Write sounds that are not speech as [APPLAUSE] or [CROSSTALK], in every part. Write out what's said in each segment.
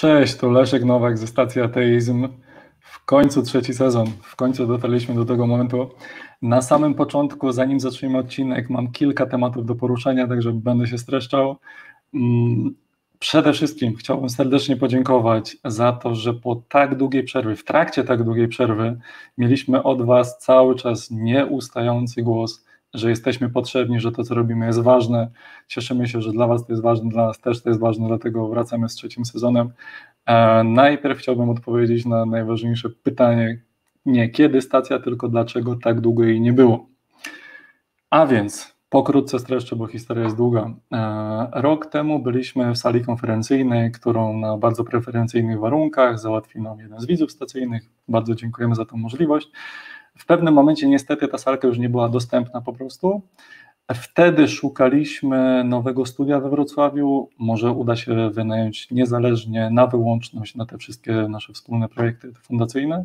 Cześć, to Leszek Nowak ze stacji Ateizm. W końcu trzeci sezon, w końcu dotarliśmy do tego momentu. Na samym początku, zanim zaczniemy odcinek, mam kilka tematów do poruszenia, także będę się streszczał. Mm, przede wszystkim chciałbym serdecznie podziękować za to, że po tak długiej przerwie, w trakcie tak długiej przerwy, mieliśmy od Was cały czas nieustający głos że jesteśmy potrzebni, że to, co robimy, jest ważne. Cieszymy się, że dla Was to jest ważne, dla nas też to jest ważne, dlatego wracamy z trzecim sezonem. E, najpierw chciałbym odpowiedzieć na najważniejsze pytanie, nie kiedy stacja, tylko dlaczego tak długo jej nie było. A więc pokrótce streszczę, bo historia jest długa. E, rok temu byliśmy w sali konferencyjnej, którą na bardzo preferencyjnych warunkach załatwił nam jeden z widzów stacyjnych. Bardzo dziękujemy za tę możliwość. W pewnym momencie niestety ta salka już nie była dostępna po prostu. Wtedy szukaliśmy nowego studia we Wrocławiu. Może uda się wynająć niezależnie na wyłączność na te wszystkie nasze wspólne projekty fundacyjne.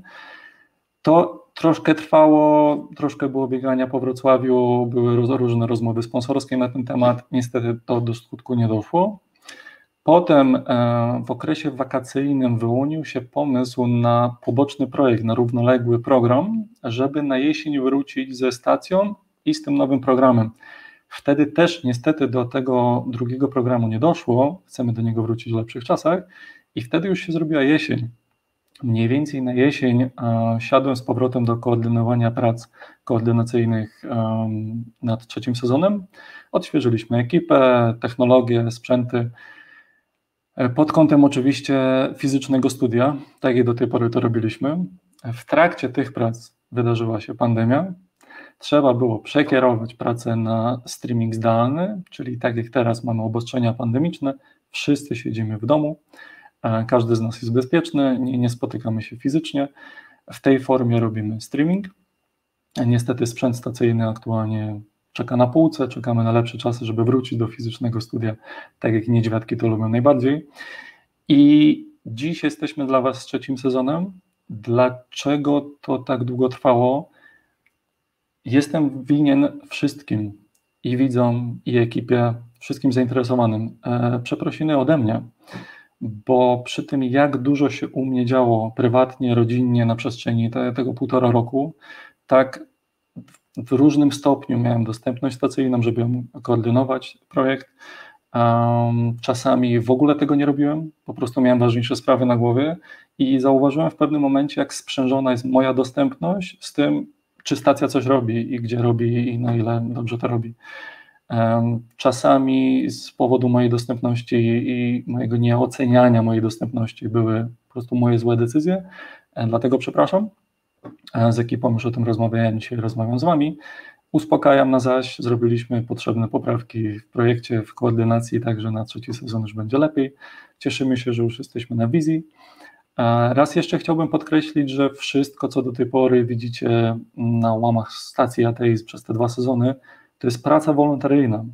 To troszkę trwało, troszkę było biegania po Wrocławiu, były różne rozmowy sponsorskie na ten temat. Niestety to do skutku nie doszło. Potem e, w okresie wakacyjnym wyłonił się pomysł na poboczny projekt, na równoległy program, żeby na jesień wrócić ze stacją i z tym nowym programem. Wtedy też niestety do tego drugiego programu nie doszło, chcemy do niego wrócić w lepszych czasach i wtedy już się zrobiła jesień. Mniej więcej na jesień e, siadłem z powrotem do koordynowania prac koordynacyjnych e, nad trzecim sezonem. Odświeżyliśmy ekipę, technologię, sprzęty. Pod kątem oczywiście fizycznego studia, tak jak do tej pory to robiliśmy. W trakcie tych prac wydarzyła się pandemia. Trzeba było przekierować pracę na streaming zdalny, czyli tak jak teraz mamy obostrzenia pandemiczne, wszyscy siedzimy w domu, każdy z nas jest bezpieczny, nie, nie spotykamy się fizycznie. W tej formie robimy streaming. Niestety sprzęt stacyjny aktualnie czeka na półce, czekamy na lepsze czasy, żeby wrócić do fizycznego studia, tak jak niedźwiadki to lubią najbardziej. I dziś jesteśmy dla Was z trzecim sezonem. Dlaczego to tak długo trwało? Jestem winien wszystkim i widzom, i ekipie, wszystkim zainteresowanym. E, przeprosiny ode mnie, bo przy tym, jak dużo się u mnie działo prywatnie, rodzinnie na przestrzeni te, tego półtora roku, tak w różnym stopniu miałem dostępność stacyjną, żeby koordynować projekt. Czasami w ogóle tego nie robiłem, po prostu miałem ważniejsze sprawy na głowie i zauważyłem w pewnym momencie, jak sprzężona jest moja dostępność z tym, czy stacja coś robi i gdzie robi i na ile dobrze to robi. Czasami z powodu mojej dostępności i mojego nieoceniania mojej dostępności były po prostu moje złe decyzje, e, dlatego przepraszam z ekipą już o tym rozmawiałem, dzisiaj rozmawiam z Wami. Uspokajam na zaś, zrobiliśmy potrzebne poprawki w projekcie, w koordynacji, także na trzeci sezon już będzie lepiej. Cieszymy się, że już jesteśmy na wizji. Raz jeszcze chciałbym podkreślić, że wszystko, co do tej pory widzicie na łamach stacji Ateizm przez te dwa sezony, to jest praca wolontaryjna.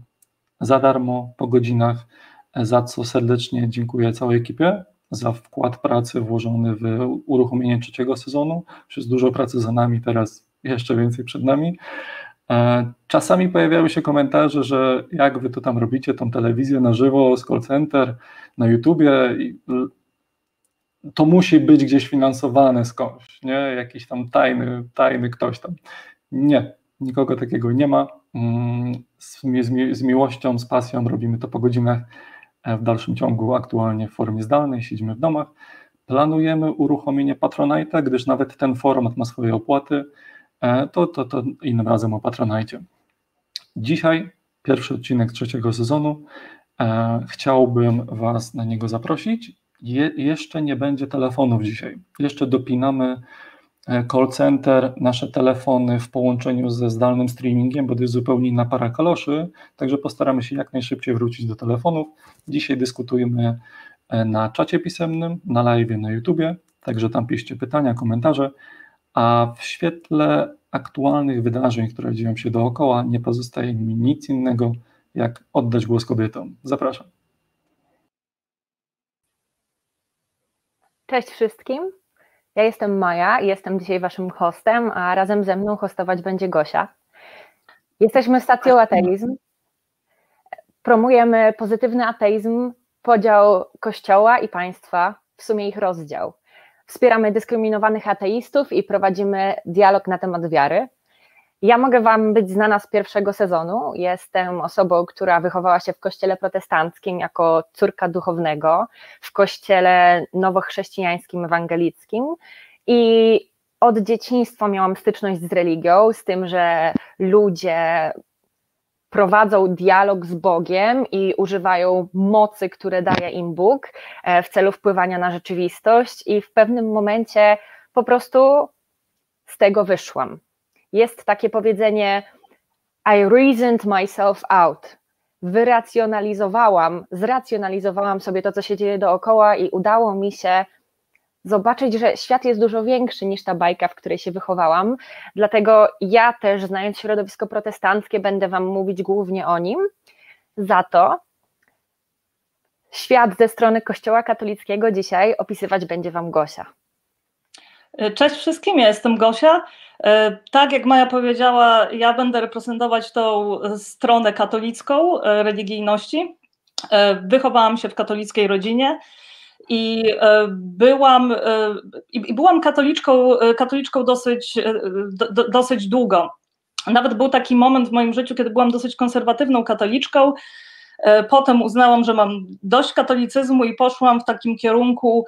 Za darmo, po godzinach, za co serdecznie dziękuję całej ekipie za wkład pracy włożony w uruchomienie trzeciego sezonu. Jest dużo pracy za nami, teraz jeszcze więcej przed nami. E, czasami pojawiały się komentarze, że jak wy to tam robicie, tą telewizję na żywo z call center, na YouTubie, to musi być gdzieś finansowane skądś, nie? Jakiś tam tajny, tajny ktoś tam. Nie, nikogo takiego nie ma. Mm, z, z, z miłością, z pasją robimy to po godzinach w dalszym ciągu aktualnie w formie zdalnej, siedzimy w domach. Planujemy uruchomienie Patronite'a, gdyż nawet ten format ma swoje opłaty, e, to, to, to innym razem o Patronite. Dzisiaj pierwszy odcinek trzeciego sezonu. E, chciałbym Was na niego zaprosić. Je, jeszcze nie będzie telefonów dzisiaj. Jeszcze dopinamy E, call center, nasze telefony w połączeniu ze zdalnym streamingiem, bo to jest zupełnie inna para kaloszy, także postaramy się jak najszybciej wrócić do telefonów. Dzisiaj dyskutujemy e, na czacie pisemnym, na live na YouTubie, także tam piszcie pytania, komentarze, a w świetle aktualnych wydarzeń, które dzieją się dookoła, nie pozostaje mi nic innego, jak oddać głos kobietom. Zapraszam. Cześć wszystkim. Ja jestem Maja i jestem dzisiaj waszym hostem, a razem ze mną hostować będzie Gosia. Jesteśmy stacją ateizm. Promujemy pozytywny ateizm, podział kościoła i państwa, w sumie ich rozdział. Wspieramy dyskryminowanych ateistów i prowadzimy dialog na temat wiary. Ja mogę Wam być znana z pierwszego sezonu. Jestem osobą, która wychowała się w kościele protestanckim jako córka duchownego, w kościele nowochrześcijańskim, ewangelickim i od dzieciństwa miałam styczność z religią, z tym, że ludzie prowadzą dialog z Bogiem i używają mocy, które daje im Bóg e, w celu wpływania na rzeczywistość, i w pewnym momencie po prostu z tego wyszłam. Jest takie powiedzenie: I reasoned myself out. Wyracjonalizowałam, zracjonalizowałam sobie to, co się dzieje dookoła, i udało mi się zobaczyć, że świat jest dużo większy niż ta bajka, w której się wychowałam. Dlatego ja też, znając środowisko protestanckie, będę Wam mówić głównie o nim. Za to świat ze strony Kościoła katolickiego dzisiaj opisywać będzie Wam Gosia. Cześć wszystkim, ja jestem Gosia. E, tak jak Maja powiedziała, ja będę reprezentować tą stronę katolicką e, religijności. E, wychowałam się w katolickiej rodzinie i e, byłam, e, i byłam katoliczką, e, katoliczką dosyć, do, dosyć długo. Nawet był taki moment w moim życiu, kiedy byłam dosyć konserwatywną katoliczką. Potem uznałam, że mam dość katolicyzmu i poszłam w takim kierunku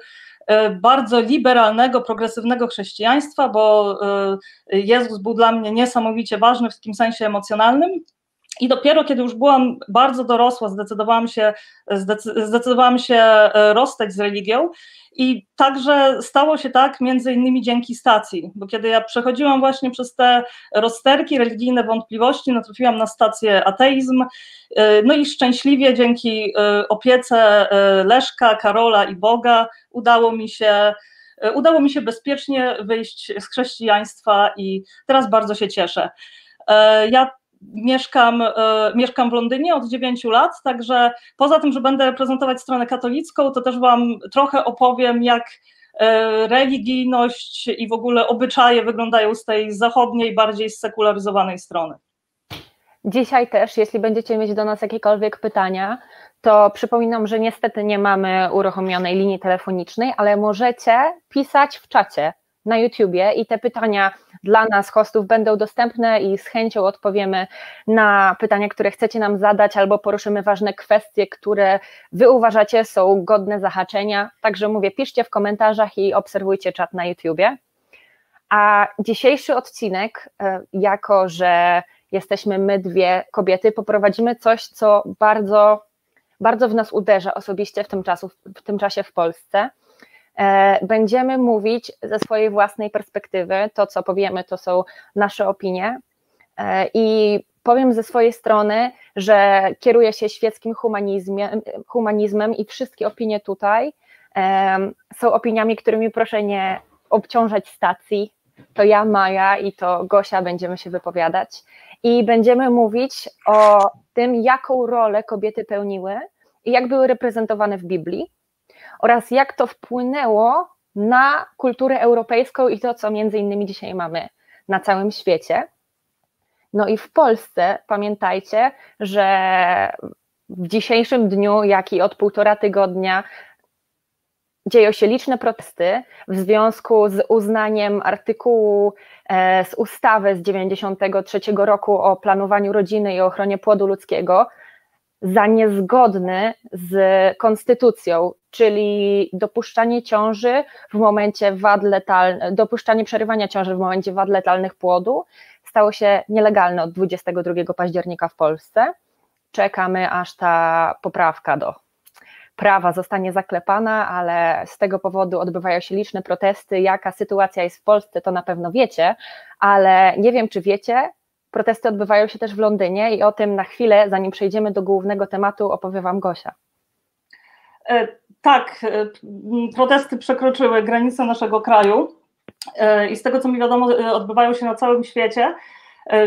bardzo liberalnego, progresywnego chrześcijaństwa, bo Jezus był dla mnie niesamowicie ważny w takim sensie emocjonalnym. I dopiero kiedy już byłam bardzo dorosła, zdecydowałam się, zdecydowałam się e, rozstać z religią. I także stało się tak między innymi dzięki stacji, bo kiedy ja przechodziłam właśnie przez te rozterki, religijne wątpliwości, natrafiłam na stację ateizm, e, no i szczęśliwie dzięki e, opiece Leszka, Karola i Boga udało mi się udało mi się bezpiecznie wyjść z chrześcijaństwa i teraz bardzo się cieszę. Ja mieszkam, e, mieszkam w Londynie od 9 lat, także poza tym, że będę reprezentować stronę katolicką, to też Wam trochę opowiem, jak e, religijność i w ogóle obyczaje wyglądają z tej zachodniej, bardziej sekularyzowanej strony. Dzisiaj też, jeśli będziecie mieć do nas jakiekolwiek pytania, to przypominam, że niestety nie mamy uruchomionej linii telefonicznej, ale możecie pisać w czacie na YouTubie i te pytania dla nas, hostów, będą dostępne i z chęcią odpowiemy na pytania, które chcecie nam zadać, albo poruszymy ważne kwestie, które Wy uważacie są godne zahaczenia. Także mówię, piszcie w komentarzach i obserwujcie czat na YouTubie. A dzisiejszy odcinek, e, jako że jesteśmy my dwie kobiety, poprowadzimy coś, co bardzo, bardzo w nas uderza osobiście w tym, czasu, w tym czasie w Polsce będziemy mówić ze swojej własnej perspektywy. To, co powiemy, to są nasze opinie. E, I powiem ze swojej strony, że kieruję się świeckim humanizmem, humanizmem i wszystkie opinie tutaj są opiniami, którymi proszę nie obciążać stacji. To ja, Maja i to Gosia będziemy się wypowiadać i będziemy mówić o tym, jaką rolę kobiety pełniły i jak były reprezentowane w Biblii oraz jak to wpłynęło na kulturę europejską i to, co między innymi dzisiaj mamy na całym świecie. No i w Polsce pamiętajcie, że w dzisiejszym dniu, jak i od półtora tygodnia, dzieją się liczne protesty w związku z uznaniem artykułu e, z ustawy z 93 roku o planowaniu rodziny i ochronie płodu ludzkiego, za niezgodny z konstytucją, czyli dopuszczanie ciąży w momencie wad letalnych, dopuszczanie przerywania ciąży w momencie wad letalnych płodu stało się nielegalne od 22 października w Polsce. Czekamy, aż ta poprawka do prawa zostanie zaklepana, ale z tego powodu odbywają się liczne protesty. Jaka sytuacja jest w Polsce, to na pewno wiecie, ale nie wiem, czy wiecie, Protesty odbywają się też w Londynie i o tym na chwilę, zanim przejdziemy do głównego tematu, opowie Wam Gosia. E, tak, e, protesty przekroczyły granice naszego kraju e, i z tego co mi wiadomo, odbywają się na całym świecie.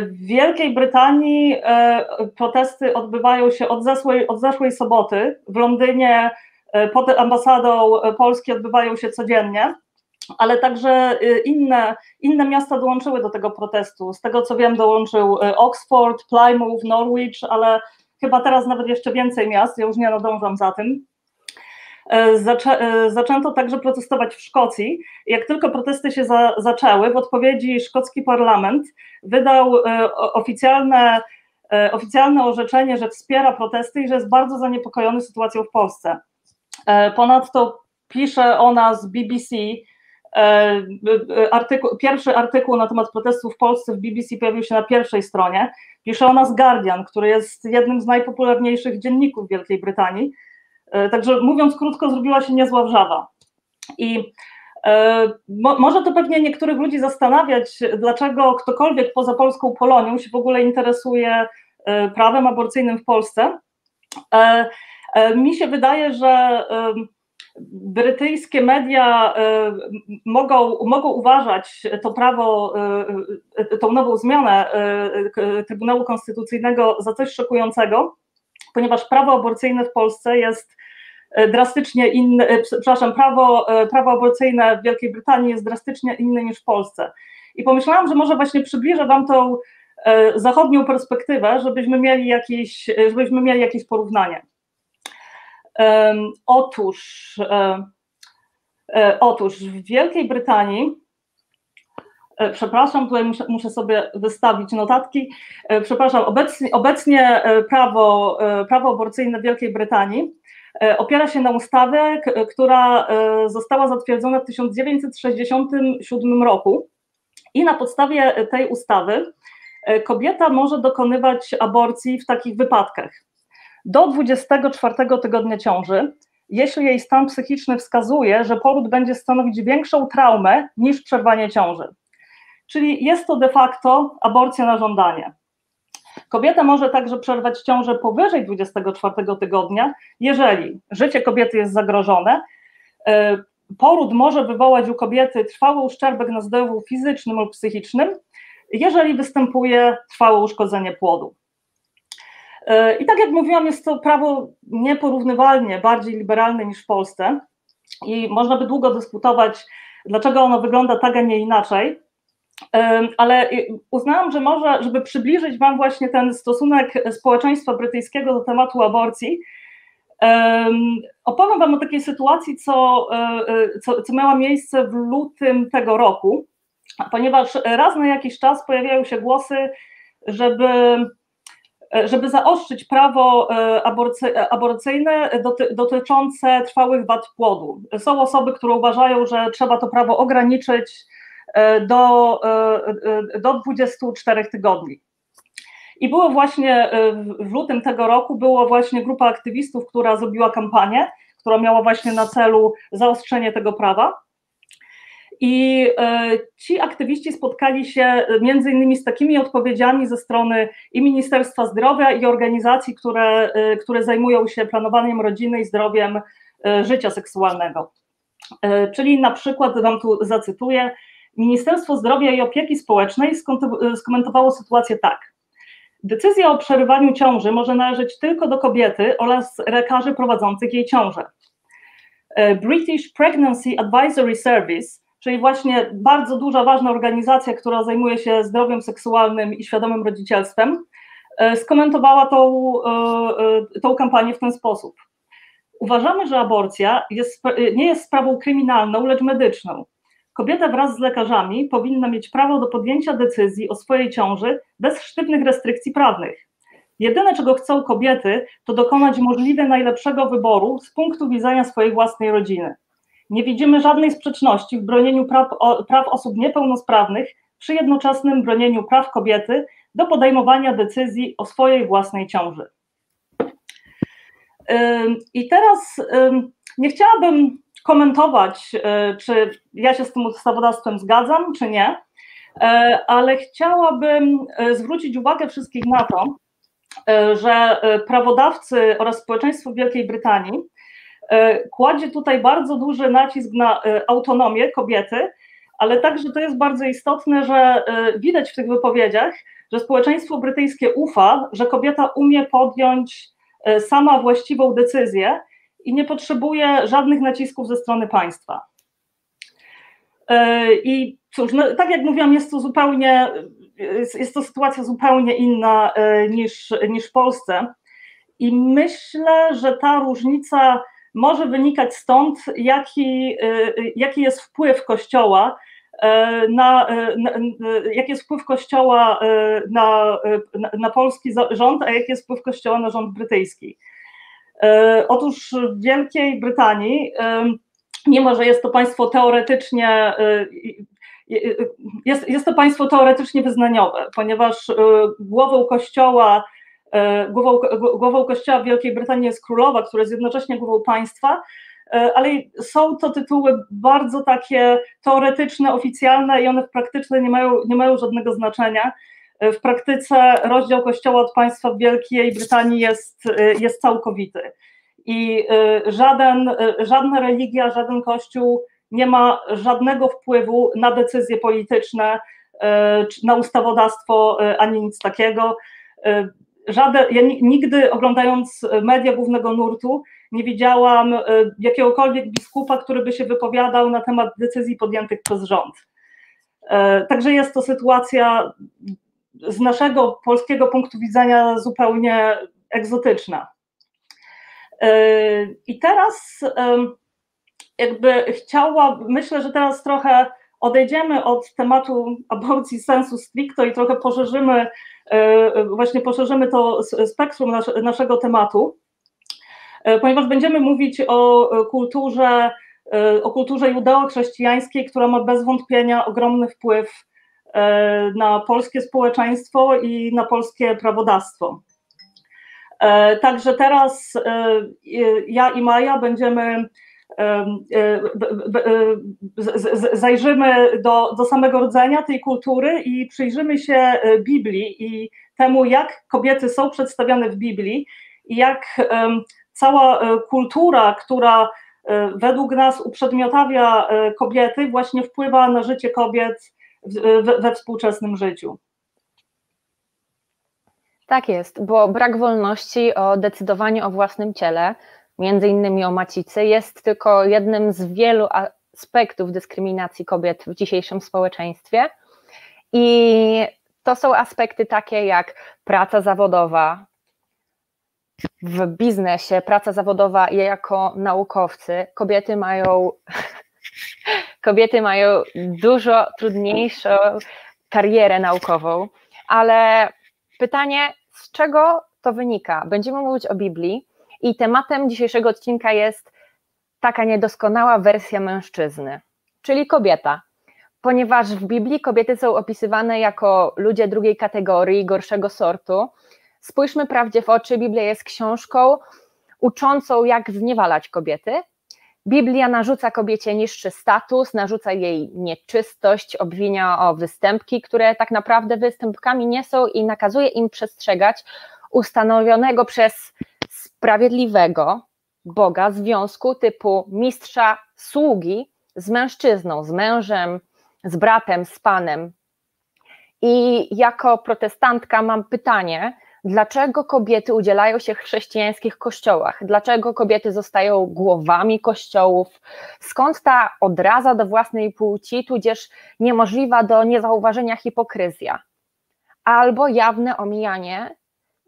W Wielkiej Brytanii protesty odbywają się od zeszłej, od zeszłej soboty. W Londynie pod ambasadą Polski odbywają się codziennie ale także y, inne, inne miasta dołączyły do tego protestu. Z tego co wiem, dołączył y, Oxford, Plymouth, Norwich, ale chyba teraz nawet jeszcze więcej miast, ja już nie nadążam za tym. zaczę, zaczęto także protestować w Szkocji. Jak tylko protesty się za, zaczęły, w odpowiedzi szkocki parlament wydał oficjalne, oficjalne orzeczenie, że wspiera protesty i że jest bardzo zaniepokojony sytuacją w Polsce. Ponadto pisze ona z BBC, artykuł, pierwszy artykuł na temat protestów w Polsce w BBC pojawił się na pierwszej stronie. Pisze o nas Guardian, który jest jednym z najpopularniejszych dzienników Wielkiej Brytanii. E, także mówiąc krótko, zrobiła się niezła wrzawa. I e, Mo, może to pewnie niektórych ludzi zastanawiać, dlaczego ktokolwiek poza polską Polonią się w ogóle interesuje prawem aborcyjnym w Polsce. Mi się wydaje, że brytyjskie media e, mogą, mogą uważać to prawo, e, e, tą nową zmianę Trybunału Konstytucyjnego za coś szokującego, ponieważ prawo aborcyjne w Polsce jest drastycznie inne, przepraszam, prawo, prawo aborcyjne w Wielkiej Brytanii jest drastycznie inne niż w Polsce. I pomyślałam, że może właśnie przybliżę Wam tą zachodnią perspektywę, żebyśmy mieli jakieś, żebyśmy mieli jakieś porównanie. Otóż, e, otóż w Wielkiej Brytanii, e, przepraszam, tutaj muszę, sobie wystawić notatki, e, przepraszam, obecnie, obecnie prawo, prawo aborcyjne w Wielkiej Brytanii opiera się na ustawie, która została zatwierdzona w 1967 roku i na podstawie tej ustawy kobieta może dokonywać aborcji w takich wypadkach do 24 tygodnia ciąży, jeśli jej stan psychiczny wskazuje, że poród będzie stanowić większą traumę niż przerwanie ciąży. Czyli jest to de facto aborcja na żądanie. Kobieta może także przerwać ciążę powyżej 24 tygodnia, jeżeli życie kobiety jest zagrożone, e, poród może wywołać u kobiety trwały uszczerbek na zdrowiu fizycznym lub psychicznym, jeżeli występuje trwałe uszkodzenie płodu. I tak jak mówiłam, jest to prawo nieporównywalnie bardziej liberalne niż w Polsce i można by długo dyskutować, dlaczego ono wygląda tak, a nie inaczej. Ale uznałam, że może, żeby przybliżyć Wam właśnie ten stosunek społeczeństwa brytyjskiego do tematu aborcji, opowiem Wam o takiej sytuacji, co, e, co, co miała miejsce w lutym tego roku, ponieważ raz na jakiś czas pojawiają się głosy, żeby E, żeby zaostrzyć prawo e, e, aborcyjne dotyczące trwałych wad płodu. Są osoby, które uważają, że trzeba to prawo ograniczyć do, do 24 tygodni. I było właśnie w lutym tego roku, było właśnie grupa aktywistów, która zrobiła kampanię, która miała właśnie na celu zaostrzenie tego prawa. I e, ci aktywiści spotkali się między innymi z takimi odpowiedziami ze strony i Ministerstwa Zdrowia i organizacji, które, e, które zajmują się planowaniem rodziny i zdrowiem e, życia seksualnego. Czyli na przykład, Wam tu zacytuję, Ministerstwo Zdrowia i Opieki Społecznej skomentowało sytuację tak. Decyzja o przerywaniu ciąży może należeć tylko do kobiety oraz lekarzy prowadzących jej ciążę. British Pregnancy Advisory Service czyli właśnie bardzo duża, ważna organizacja, która zajmuje się zdrowiem seksualnym i świadomym rodzicielstwem, e, skomentowała tą, e, e, tą kampanię w ten sposób. Uważamy, że aborcja jest, nie jest sprawą kryminalną, lecz medyczną. Kobieta wraz z lekarzami powinna mieć prawo do podjęcia decyzji o swojej ciąży bez sztywnych restrykcji prawnych. Jedyne, czego chcą kobiety, to dokonać możliwie najlepszego wyboru z punktu widzenia swojej własnej rodziny. Nie widzimy żadnej sprzeczności w bronieniu praw, praw osób niepełnosprawnych przy jednoczesnym bronieniu praw kobiety do podejmowania decyzji o swojej własnej ciąży. I teraz nie chciałabym komentować, y, czy ja się z tym ustawodawstwem zgadzam, czy nie, y, ale chciałabym y, zwrócić uwagę wszystkich na to, że prawodawcy oraz społeczeństwo Wielkiej Brytanii kładzie tutaj bardzo duży nacisk na e, autonomię kobiety, ale także to jest bardzo istotne, że e, widać w tych wypowiedziach, że społeczeństwo brytyjskie ufa, że kobieta umie podjąć sama właściwą decyzję i nie potrzebuje żadnych nacisków ze strony państwa. I cóż, no, tak jak mówiłam, jest to zupełnie, jest to sytuacja zupełnie inna niż, niż w Polsce. I myślę, że ta różnica może wynikać stąd, jaki, jaki jest wpływ Kościoła na, na, jaki jest wpływ Kościoła na, na, na polski rząd, a jaki jest wpływ Kościoła na rząd brytyjski. Otóż w Wielkiej Brytanii, mimo że jest to państwo teoretycznie jest, jest to państwo teoretycznie wyznaniowe, ponieważ głową kościoła głową, głową kościoła w Wielkiej Brytanii jest królowa, która jest jednocześnie głową państwa, e, ale są to tytuły bardzo takie teoretyczne, oficjalne i one w praktyce nie mają, nie mają żadnego znaczenia. E, w praktyce rozdział kościoła od państwa w Wielkiej Brytanii jest, jest całkowity. I żaden, żadna religia, żaden kościół nie ma żadnego wpływu na decyzje polityczne, na ustawodawstwo, ani nic takiego żaden, ja nigdy oglądając media głównego nurtu nie widziałam e, jakiegokolwiek biskupa, który by się wypowiadał na temat decyzji podjętych przez rząd. E, także jest to sytuacja z naszego polskiego punktu widzenia zupełnie egzotyczna. E, I teraz jakby chciała, myślę, że teraz trochę odejdziemy od tematu aborcji sensu stricto i trochę poszerzymy E, właśnie poszerzymy to spektrum naszego tematu, e, ponieważ będziemy mówić o kulturze, e, o kulturze judeo-chrześcijańskiej, która ma bez wątpienia ogromny wpływ na polskie społeczeństwo i na polskie prawodawstwo. Także teraz ja i Maja będziemy zajrzymy do, do samego rodzenia tej kultury i przyjrzymy się e, Biblii i temu, jak kobiety są przedstawiane w Biblii i jak cała e, kultura, która e, według nas uprzedmiotawia kobiety, właśnie wpływa na życie kobiet we współczesnym życiu. Tak jest, bo brak wolności o decydowaniu o własnym ciele między innymi o macicy, jest tylko jednym z wielu aspektów dyskryminacji kobiet w dzisiejszym społeczeństwie. I to są aspekty takie jak praca zawodowa, w biznesie, praca zawodowa jako naukowcy, kobiety mają, [LAUGHS] kobiety mają dużo trudniejszą karierę naukową, ale pytanie, z czego to wynika? Będziemy mówić o Biblii, i tematem dzisiejszego odcinka jest taka niedoskonała wersja mężczyzny, czyli kobieta. Ponieważ w Biblii kobiety są opisywane jako ludzie drugiej kategorii, gorszego sortu. Spójrzmy prawdzie w oczy, Biblia jest książką uczącą, jak zniewalać kobiety. Biblia narzuca kobiecie niższy status, narzuca jej nieczystość, obwinia o występki, które tak naprawdę występkami nie są i nakazuje im przestrzegać ustanowionego przez sprawiedliwego Boga związku typu mistrza sługi z mężczyzną, z mężem, z bratem, z panem. I jako protestantka mam pytanie, dlaczego kobiety udzielają się w chrześcijańskich kościołach? Dlaczego kobiety zostają głowami kościołów? Skąd ta odraza do własnej płci, tudzież niemożliwa do niezauważenia hipokryzja? Albo jawne omijanie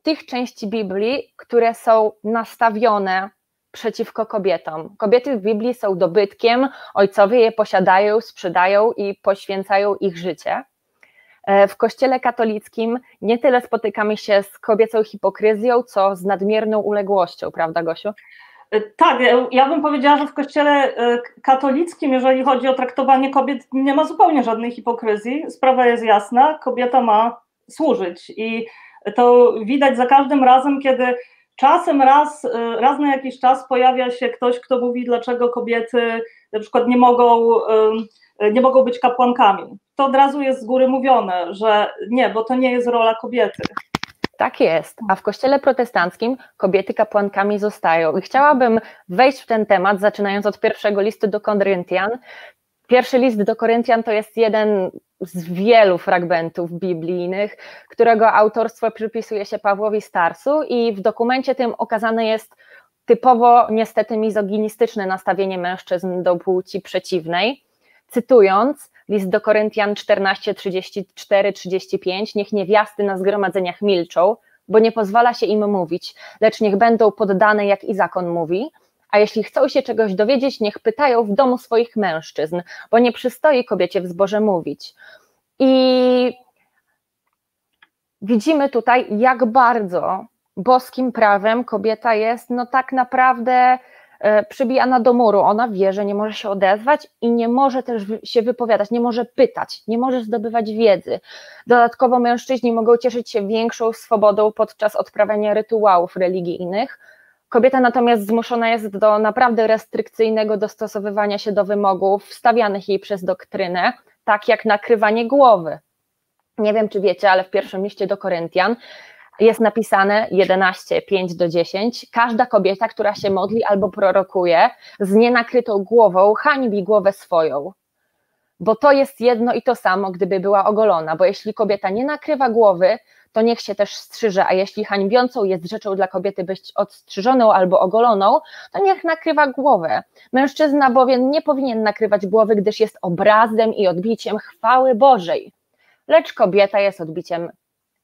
tych części Biblii, które są nastawione przeciwko kobietom. Kobiety w Biblii są dobytkiem, ojcowie je posiadają, sprzedają i poświęcają ich życie. E, w Kościele katolickim nie tyle spotykamy się z kobiecą hipokryzją, co z nadmierną uległością, prawda, Gosiu? E, tak, ja bym powiedziała, że w Kościele e, katolickim, jeżeli chodzi o traktowanie kobiet, nie ma zupełnie żadnej hipokryzji. Sprawa jest jasna, kobieta ma służyć i to widać za każdym razem, kiedy czasem raz, y, raz na jakiś czas pojawia się ktoś, kto mówi, dlaczego kobiety na przykład nie mogą, y, nie mogą być kapłankami. To od razu jest z góry mówione, że nie, bo to nie jest rola kobiety. Tak jest, a w kościele protestanckim kobiety kapłankami zostają. I chciałabym wejść w ten temat, zaczynając od pierwszego listu do Koryntian. Pierwszy list do Koryntian to jest jeden z wielu fragmentów biblijnych, którego autorstwo przypisuje się Pawłowi Starsu i w dokumencie tym okazane jest typowo niestety mizoginistyczne nastawienie mężczyzn do płci przeciwnej. Cytując list do Koryntian 14, 34, 35, niech niewiasty na zgromadzeniach milczą, bo nie pozwala się im mówić, lecz niech będą poddane, jak i zakon mówi, A jeśli chcą się czegoś dowiedzieć, niech pytają w domu swoich mężczyzn, bo nie przystoi kobiecie w zborze mówić. I widzimy tutaj, jak bardzo boskim prawem kobieta jest, no tak naprawdę e, przybijana do muru. Ona wie, że nie może się odezwać i nie może też się wypowiadać, nie może pytać, nie może zdobywać wiedzy. Dodatkowo mężczyźni mogą cieszyć się większą swobodą podczas odprawiania rytuałów religijnych. Kobieta natomiast zmuszona jest do naprawdę restrykcyjnego dostosowywania się do wymogów stawianych jej przez doktrynę, tak jak nakrywanie głowy. Nie wiem, czy wiecie, ale w pierwszym liście do Koryntian jest napisane 11, 5 do 10. Każda kobieta, która się modli albo prorokuje z nienakrytą głową, hańbi głowę swoją. Bo to jest jedno i to samo, gdyby była ogolona, bo jeśli kobieta nie nakrywa głowy, to niech się też strzyże, a jeśli hańbiącą jest rzeczą dla kobiety być odstrzyżoną albo ogoloną, to niech nakrywa głowę. Mężczyzna bowiem nie powinien nakrywać głowy, gdyż jest obrazem i odbiciem chwały Bożej. Lecz kobieta jest odbiciem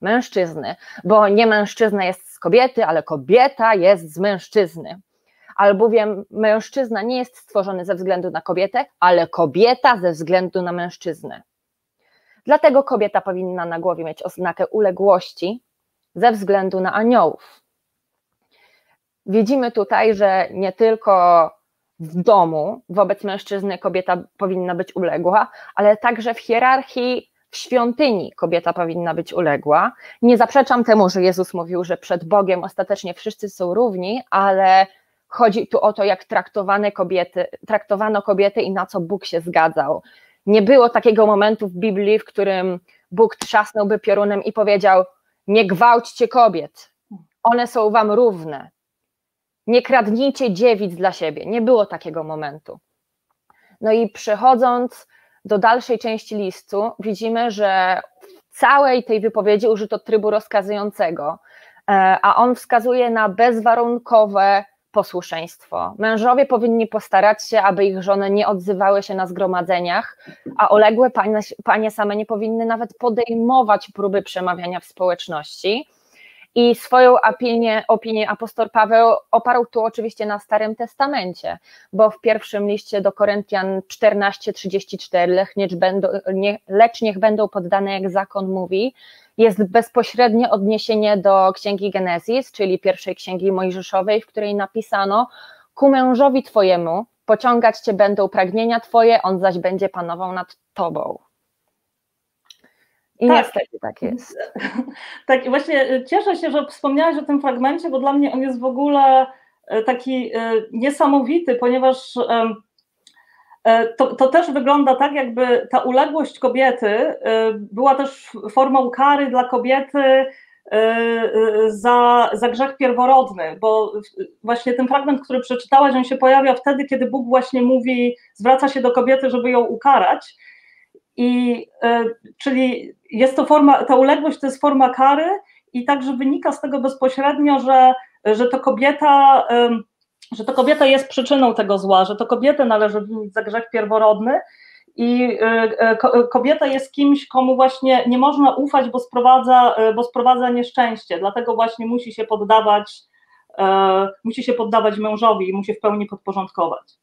mężczyzny, bo nie mężczyzna jest z kobiety, ale kobieta jest z mężczyzny. Albowiem mężczyzna nie jest stworzony ze względu na kobietę, ale kobieta ze względu na mężczyznę. Dlatego kobieta powinna na głowie mieć oznakę uległości ze względu na aniołów. Widzimy tutaj, że nie tylko w domu wobec mężczyzny kobieta powinna być uległa, ale także w hierarchii w świątyni kobieta powinna być uległa. Nie zaprzeczam temu, że Jezus mówił, że przed Bogiem ostatecznie wszyscy są równi, ale chodzi tu o to, jak traktowane kobiety, traktowano kobiety i na co Bóg się zgadzał. Nie było takiego momentu w Biblii, w którym Bóg trzasnąłby piorunem i powiedział: Nie gwałćcie kobiet, one są wam równe. Nie kradnijcie dziewic dla siebie. Nie było takiego momentu. No i przechodząc do dalszej części listu, widzimy, że w całej tej wypowiedzi użyto trybu rozkazującego, e, a on wskazuje na bezwarunkowe posłuszeństwo. Mężowie powinni postarać się, aby ich żony nie odzywały się na zgromadzeniach, a uległe panie, panie same nie powinny nawet podejmować próby przemawiania w społeczności. I swoją opinię, opinię apostol Paweł oparł tu oczywiście na Starym Testamencie, bo w pierwszym liście do Koryntian 14:34 lecz, niech będą poddane, jak zakon mówi, jest bezpośrednie odniesienie do księgi Genezis, czyli pierwszej księgi Mojżeszowej, w której napisano: Ku mężowi twojemu pociągać cię będą pragnienia twoje, on zaś będzie panował nad tobą. I tak. niestety tak jest. [LAUGHS] Tak, i właśnie e, cieszę się, że wspomniałaś o tym fragmencie, bo dla mnie on jest w ogóle e, taki e, niesamowity, ponieważ to, to też wygląda tak, jakby ta uległość kobiety była też formą kary dla kobiety za, za grzech pierworodny, bo właśnie ten fragment, który przeczytałaś, on się pojawia wtedy, kiedy Bóg właśnie mówi, zwraca się do kobiety, żeby ją ukarać. I czyli jest to forma, ta uległość to jest forma kary i także wynika z tego bezpośrednio, że, że to kobieta że to kobieta jest przyczyną tego zła, że to kobietę należy winić za grzech pierworodny i e, e, kobieta jest kimś, komu właśnie nie można ufać, bo sprowadza, e, bo sprowadza nieszczęście, dlatego właśnie musi się poddawać, musi się poddawać mężowi i musi w pełni podporządkować.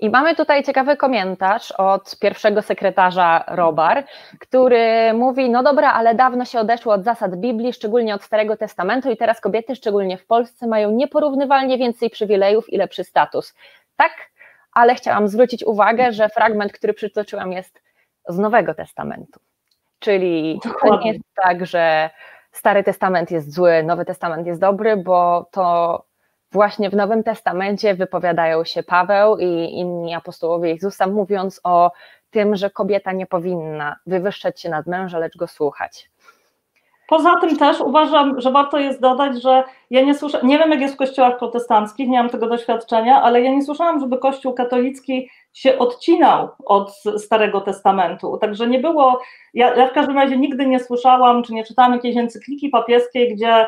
I mamy tutaj ciekawy komentarz od pierwszego sekretarza Robar, który mówi: No dobra, ale dawno się odeszło od zasad Biblii, szczególnie od Starego Testamentu, i teraz kobiety, szczególnie w Polsce, mają nieporównywalnie więcej przywilejów i lepszy status. Tak, ale chciałam zwrócić uwagę, że fragment, który przytoczyłam, jest z Nowego Testamentu. Czyli to nie jest tak, że Stary Testament jest zły, Nowy Testament jest dobry, bo to właśnie w Nowym Testamencie wypowiadają się Paweł i inni apostołowie Jezusa, mówiąc o tym, że kobieta nie powinna wywyższać się nad męża, lecz go słuchać. Poza tym też uważam, że warto jest dodać, że ja nie słyszę, nie wiem jak jest w kościołach protestanckich, nie mam tego doświadczenia, ale ja nie słyszałam, żeby kościół katolicki się odcinał od Starego Testamentu. Także nie było, ja, ja w każdym razie nigdy nie słyszałam, czy nie czytałam jakiejś encykliki papieskiej, gdzie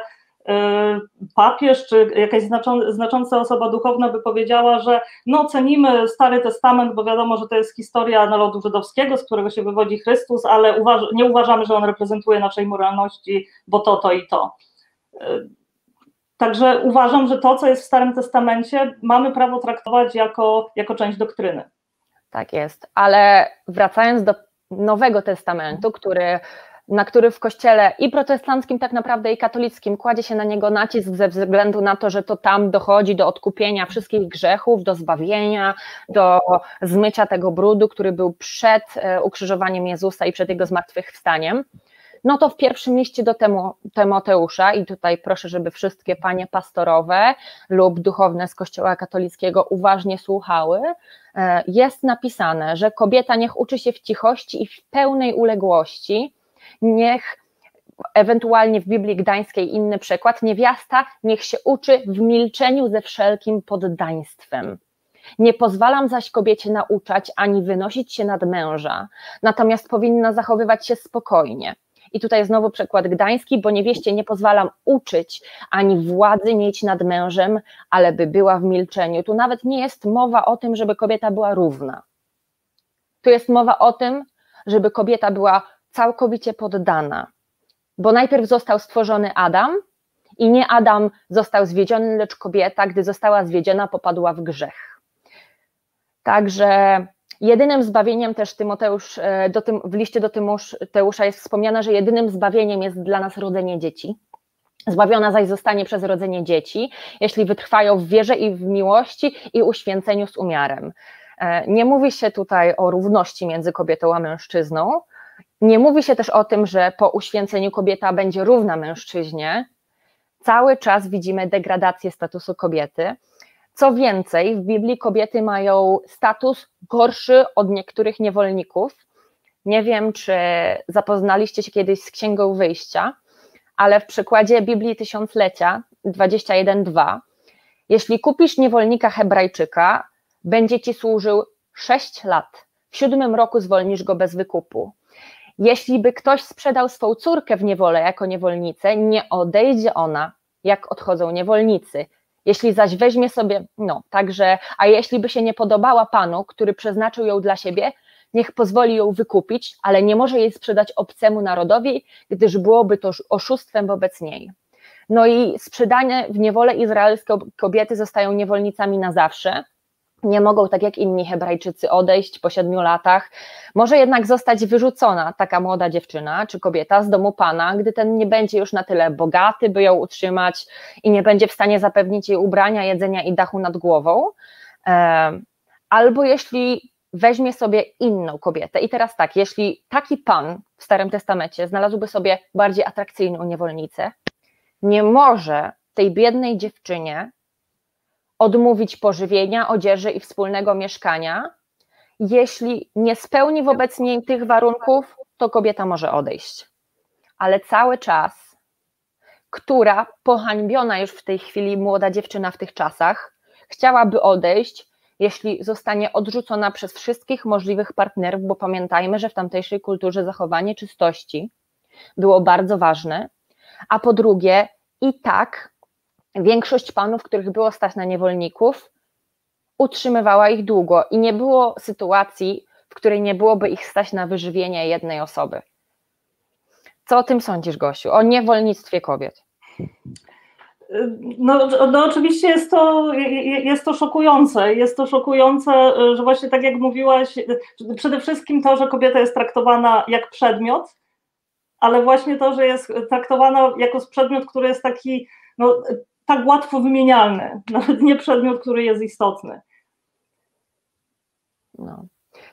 papież czy jakaś znacząca osoba duchowna by powiedziała, że no cenimy Stary Testament, bo wiadomo, że to jest historia narodu żydowskiego, z którego się wywodzi Chrystus, ale uważ nie uważamy, że on reprezentuje naszej moralności, bo to, to i to. Y, Także uważam, że to, co jest w Starym Testamencie, mamy prawo traktować jako, jako część doktryny. Tak jest, ale wracając do Nowego Testamentu, który, na który w kościele i protestanckim, tak naprawdę i katolickim kładzie się na niego nacisk ze względu na to, że to tam dochodzi do odkupienia wszystkich grzechów, do zbawienia, do zmycia tego brudu, który był przed e, ukrzyżowaniem Jezusa i przed jego zmartwychwstaniem. No to w pierwszym liście do Tymoteusza, i tutaj proszę, żeby wszystkie panie pastorowe lub duchowne z Kościoła katolickiego uważnie słuchały, e, jest napisane, że kobieta niech uczy się w cichości i w pełnej uległości, niech ewentualnie w Biblii Gdańskiej inny przykład, niewiasta niech się uczy w milczeniu ze wszelkim poddaństwem. Nie pozwalam zaś kobiecie nauczać ani wynosić się nad męża, natomiast powinna zachowywać się spokojnie. I tutaj znowu przykład gdański, bo niewieście nie pozwalam uczyć ani władzy mieć nad mężem, ale by była w milczeniu. Tu nawet nie jest mowa o tym, żeby kobieta była równa. Tu jest mowa o tym, żeby kobieta była całkowicie poddana. Bo najpierw został stworzony Adam, i nie Adam został zwiedziony, lecz kobieta, gdy została zwiedziona, popadła w grzech. Także Jedynym zbawieniem też Tymoteusz, e, do tym, w liście do Tymoteusza jest wspomniane, że jedynym zbawieniem jest dla nas rodzenie dzieci. Zbawiona zaś zostanie przez rodzenie dzieci, jeśli wytrwają w wierze i w miłości i uświęceniu z umiarem. E, nie mówi się tutaj o równości między kobietą a mężczyzną. Nie mówi się też o tym, że po uświęceniu kobieta będzie równa mężczyźnie. Cały czas widzimy degradację statusu kobiety. Co więcej, w Biblii kobiety mają status gorszy od niektórych niewolników. Nie wiem, czy zapoznaliście się kiedyś z Księgą Wyjścia, ale w przykładzie Biblii Tysiąclecia 21.2 jeśli kupisz niewolnika Hebrajczyka, będzie ci służył 6 lat. W siódmym roku zwolnisz go bez wykupu. Jeśli by ktoś sprzedał swą córkę w niewolę jako niewolnicę, nie odejdzie ona, jak odchodzą niewolnicy. Jeśli zaś weźmie sobie, no, także, a jeśli by się nie podobała panu, który przeznaczył ją dla siebie, niech pozwoli ją wykupić, ale nie może jej sprzedać obcemu narodowi, gdyż byłoby to oszustwem wobec niej. No i sprzedane w niewolę izraelskie kobiety zostają niewolnicami na zawsze, nie mogą tak jak inni Hebrajczycy odejść po siedmiu latach. Może jednak zostać wyrzucona taka młoda dziewczyna czy kobieta z domu pana, gdy ten nie będzie już na tyle bogaty, by ją utrzymać i nie będzie w stanie zapewnić jej ubrania, jedzenia i dachu nad głową. Albo jeśli weźmie sobie inną kobietę. I teraz tak, jeśli taki pan w Starym Testamencie znalazłby sobie bardziej atrakcyjną niewolnicę, nie może tej biednej dziewczynie odmówić pożywienia, odzieży i wspólnego mieszkania. Jeśli nie spełni wobec niej tych warunków, to kobieta może odejść. Ale cały czas, która pohańbiona już w tej chwili młoda dziewczyna w tych czasach, chciałaby odejść, jeśli zostanie odrzucona przez wszystkich możliwych partnerów, bo pamiętajmy, że w tamtejszej kulturze zachowanie czystości było bardzo ważne, a po drugie, i tak większość panów, których było stać na niewolników, utrzymywała ich długo i nie było sytuacji, w której nie byłoby ich stać na wyżywienie jednej osoby. Co o tym sądzisz, Gosiu, o niewolnictwie kobiet? No, no oczywiście jest to, jest to szokujące. Jest to szokujące, że właśnie tak jak mówiłaś, przede wszystkim to, że kobieta jest traktowana jak przedmiot, ale właśnie to, że jest traktowana jako przedmiot, który jest taki no, tak łatwo wymienialny, [LAUGHS] nawet nie przedmiot, który jest istotny. No.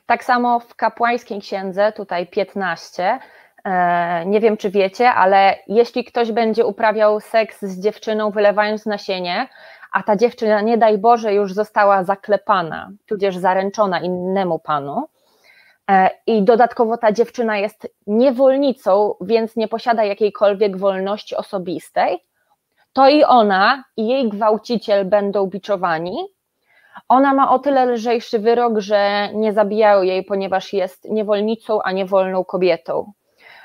Tak samo w kapłańskiej księdze, tutaj 15, e, nie wiem czy wiecie, ale jeśli ktoś będzie uprawiał seks z dziewczyną, wylewając nasienie, a ta dziewczyna, nie daj Boże, już została zaklepana, tudzież zaręczona innemu panu, e, i dodatkowo ta dziewczyna jest niewolnicą, więc nie posiada jakiejkolwiek wolności osobistej, to i ona, i jej gwałciciel będą biczowani. Ona ma o tyle lżejszy wyrok, że nie zabijają jej, ponieważ jest niewolnicą, a nie wolną kobietą.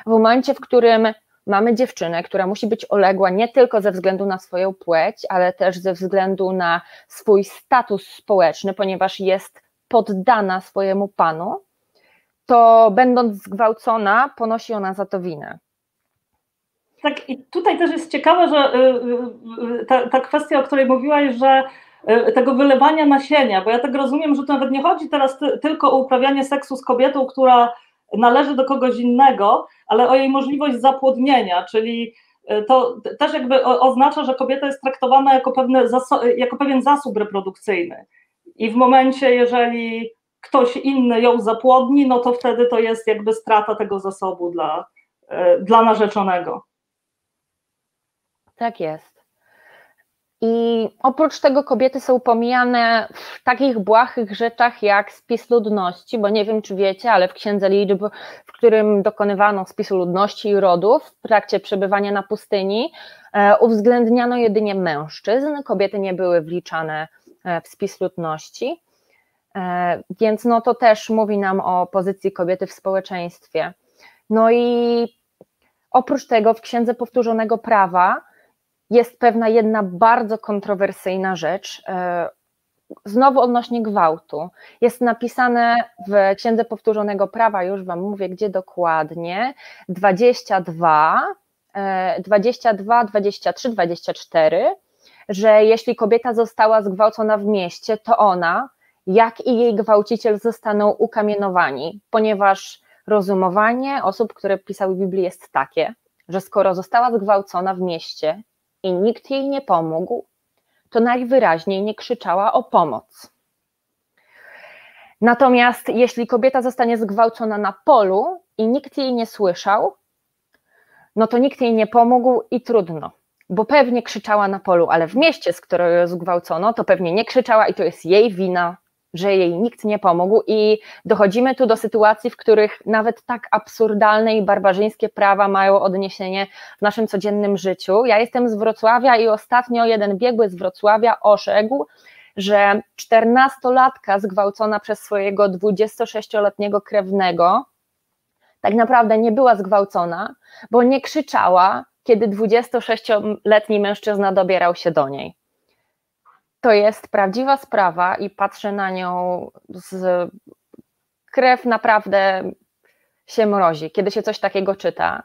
W momencie, w którym mamy dziewczynę, która musi być oległa nie tylko ze względu na swoją płeć, ale też ze względu na swój status społeczny, ponieważ jest poddana swojemu panu, to będąc zgwałcona, ponosi ona za to winę. Tak, i tutaj też jest ciekawe, że ta, ta kwestia, o której mówiłaś, że tego wylewania nasienia, bo ja tak rozumiem, że to nawet nie chodzi teraz tylko o uprawianie seksu z kobietą, która należy do kogoś innego, ale o jej możliwość zapłodnienia, czyli to też jakby oznacza, że kobieta jest traktowana jako, pewne, jako pewien zasób reprodukcyjny. I w momencie, jeżeli ktoś inny ją zapłodni, no to wtedy to jest jakby strata tego zasobu dla, dla narzeczonego. Tak jest. I oprócz tego kobiety są pomijane w takich błahych rzeczach jak spis ludności, bo nie wiem czy wiecie, ale w Księdze Liczb, w którym dokonywano spisu ludności i rodów w trakcie przebywania na pustyni, e, uwzględniano jedynie mężczyzn, kobiety nie były wliczane e, w spis ludności, e, więc no to też mówi nam o pozycji kobiety w społeczeństwie. No i oprócz tego w Księdze Powtórzonego Prawa jest pewna jedna bardzo kontrowersyjna rzecz, e, znowu odnośnie gwałtu. Jest napisane w Księdze Powtórzonego Prawa, już Wam mówię, gdzie dokładnie, 22, 22, 23, 24, że jeśli kobieta została zgwałcona w mieście, to ona, jak i jej gwałciciel zostaną ukamienowani, ponieważ rozumowanie osób, które pisały Biblię jest takie, że skoro została zgwałcona w mieście i nikt jej nie pomógł, to najwyraźniej nie krzyczała o pomoc. Natomiast jeśli kobieta zostanie zgwałcona na polu i nikt jej nie słyszał, no to nikt jej nie pomógł i trudno, bo pewnie krzyczała na polu, ale w mieście, z którego ją zgwałcono, to pewnie nie krzyczała i to jest jej wina, że jej nikt nie pomógł, i dochodzimy tu do sytuacji, w których nawet tak absurdalne i barbarzyńskie prawa mają odniesienie w naszym codziennym życiu. Ja jestem z Wrocławia i ostatnio jeden biegły z Wrocławia oszegł, że czternastolatka zgwałcona przez swojego 26-letniego krewnego tak naprawdę nie była zgwałcona, bo nie krzyczała, kiedy 26-letni mężczyzna dobierał się do niej to jest prawdziwa sprawa i patrzę na nią z krew naprawdę się mrozi, kiedy się coś takiego czyta,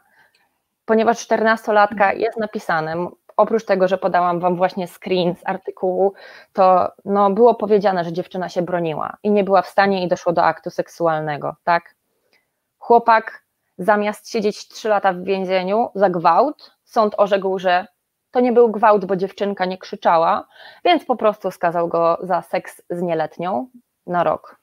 ponieważ 14-latka jest napisane, oprócz tego, że podałam wam właśnie screen z artykułu, to no, było powiedziane, że dziewczyna się broniła i nie była w stanie i doszło do aktu seksualnego, tak? Chłopak zamiast siedzieć 3 lata w więzieniu za gwałt, sąd orzekł, że to nie był gwałt, bo dziewczynka nie krzyczała, więc po prostu skazał go za seks z nieletnią na rok.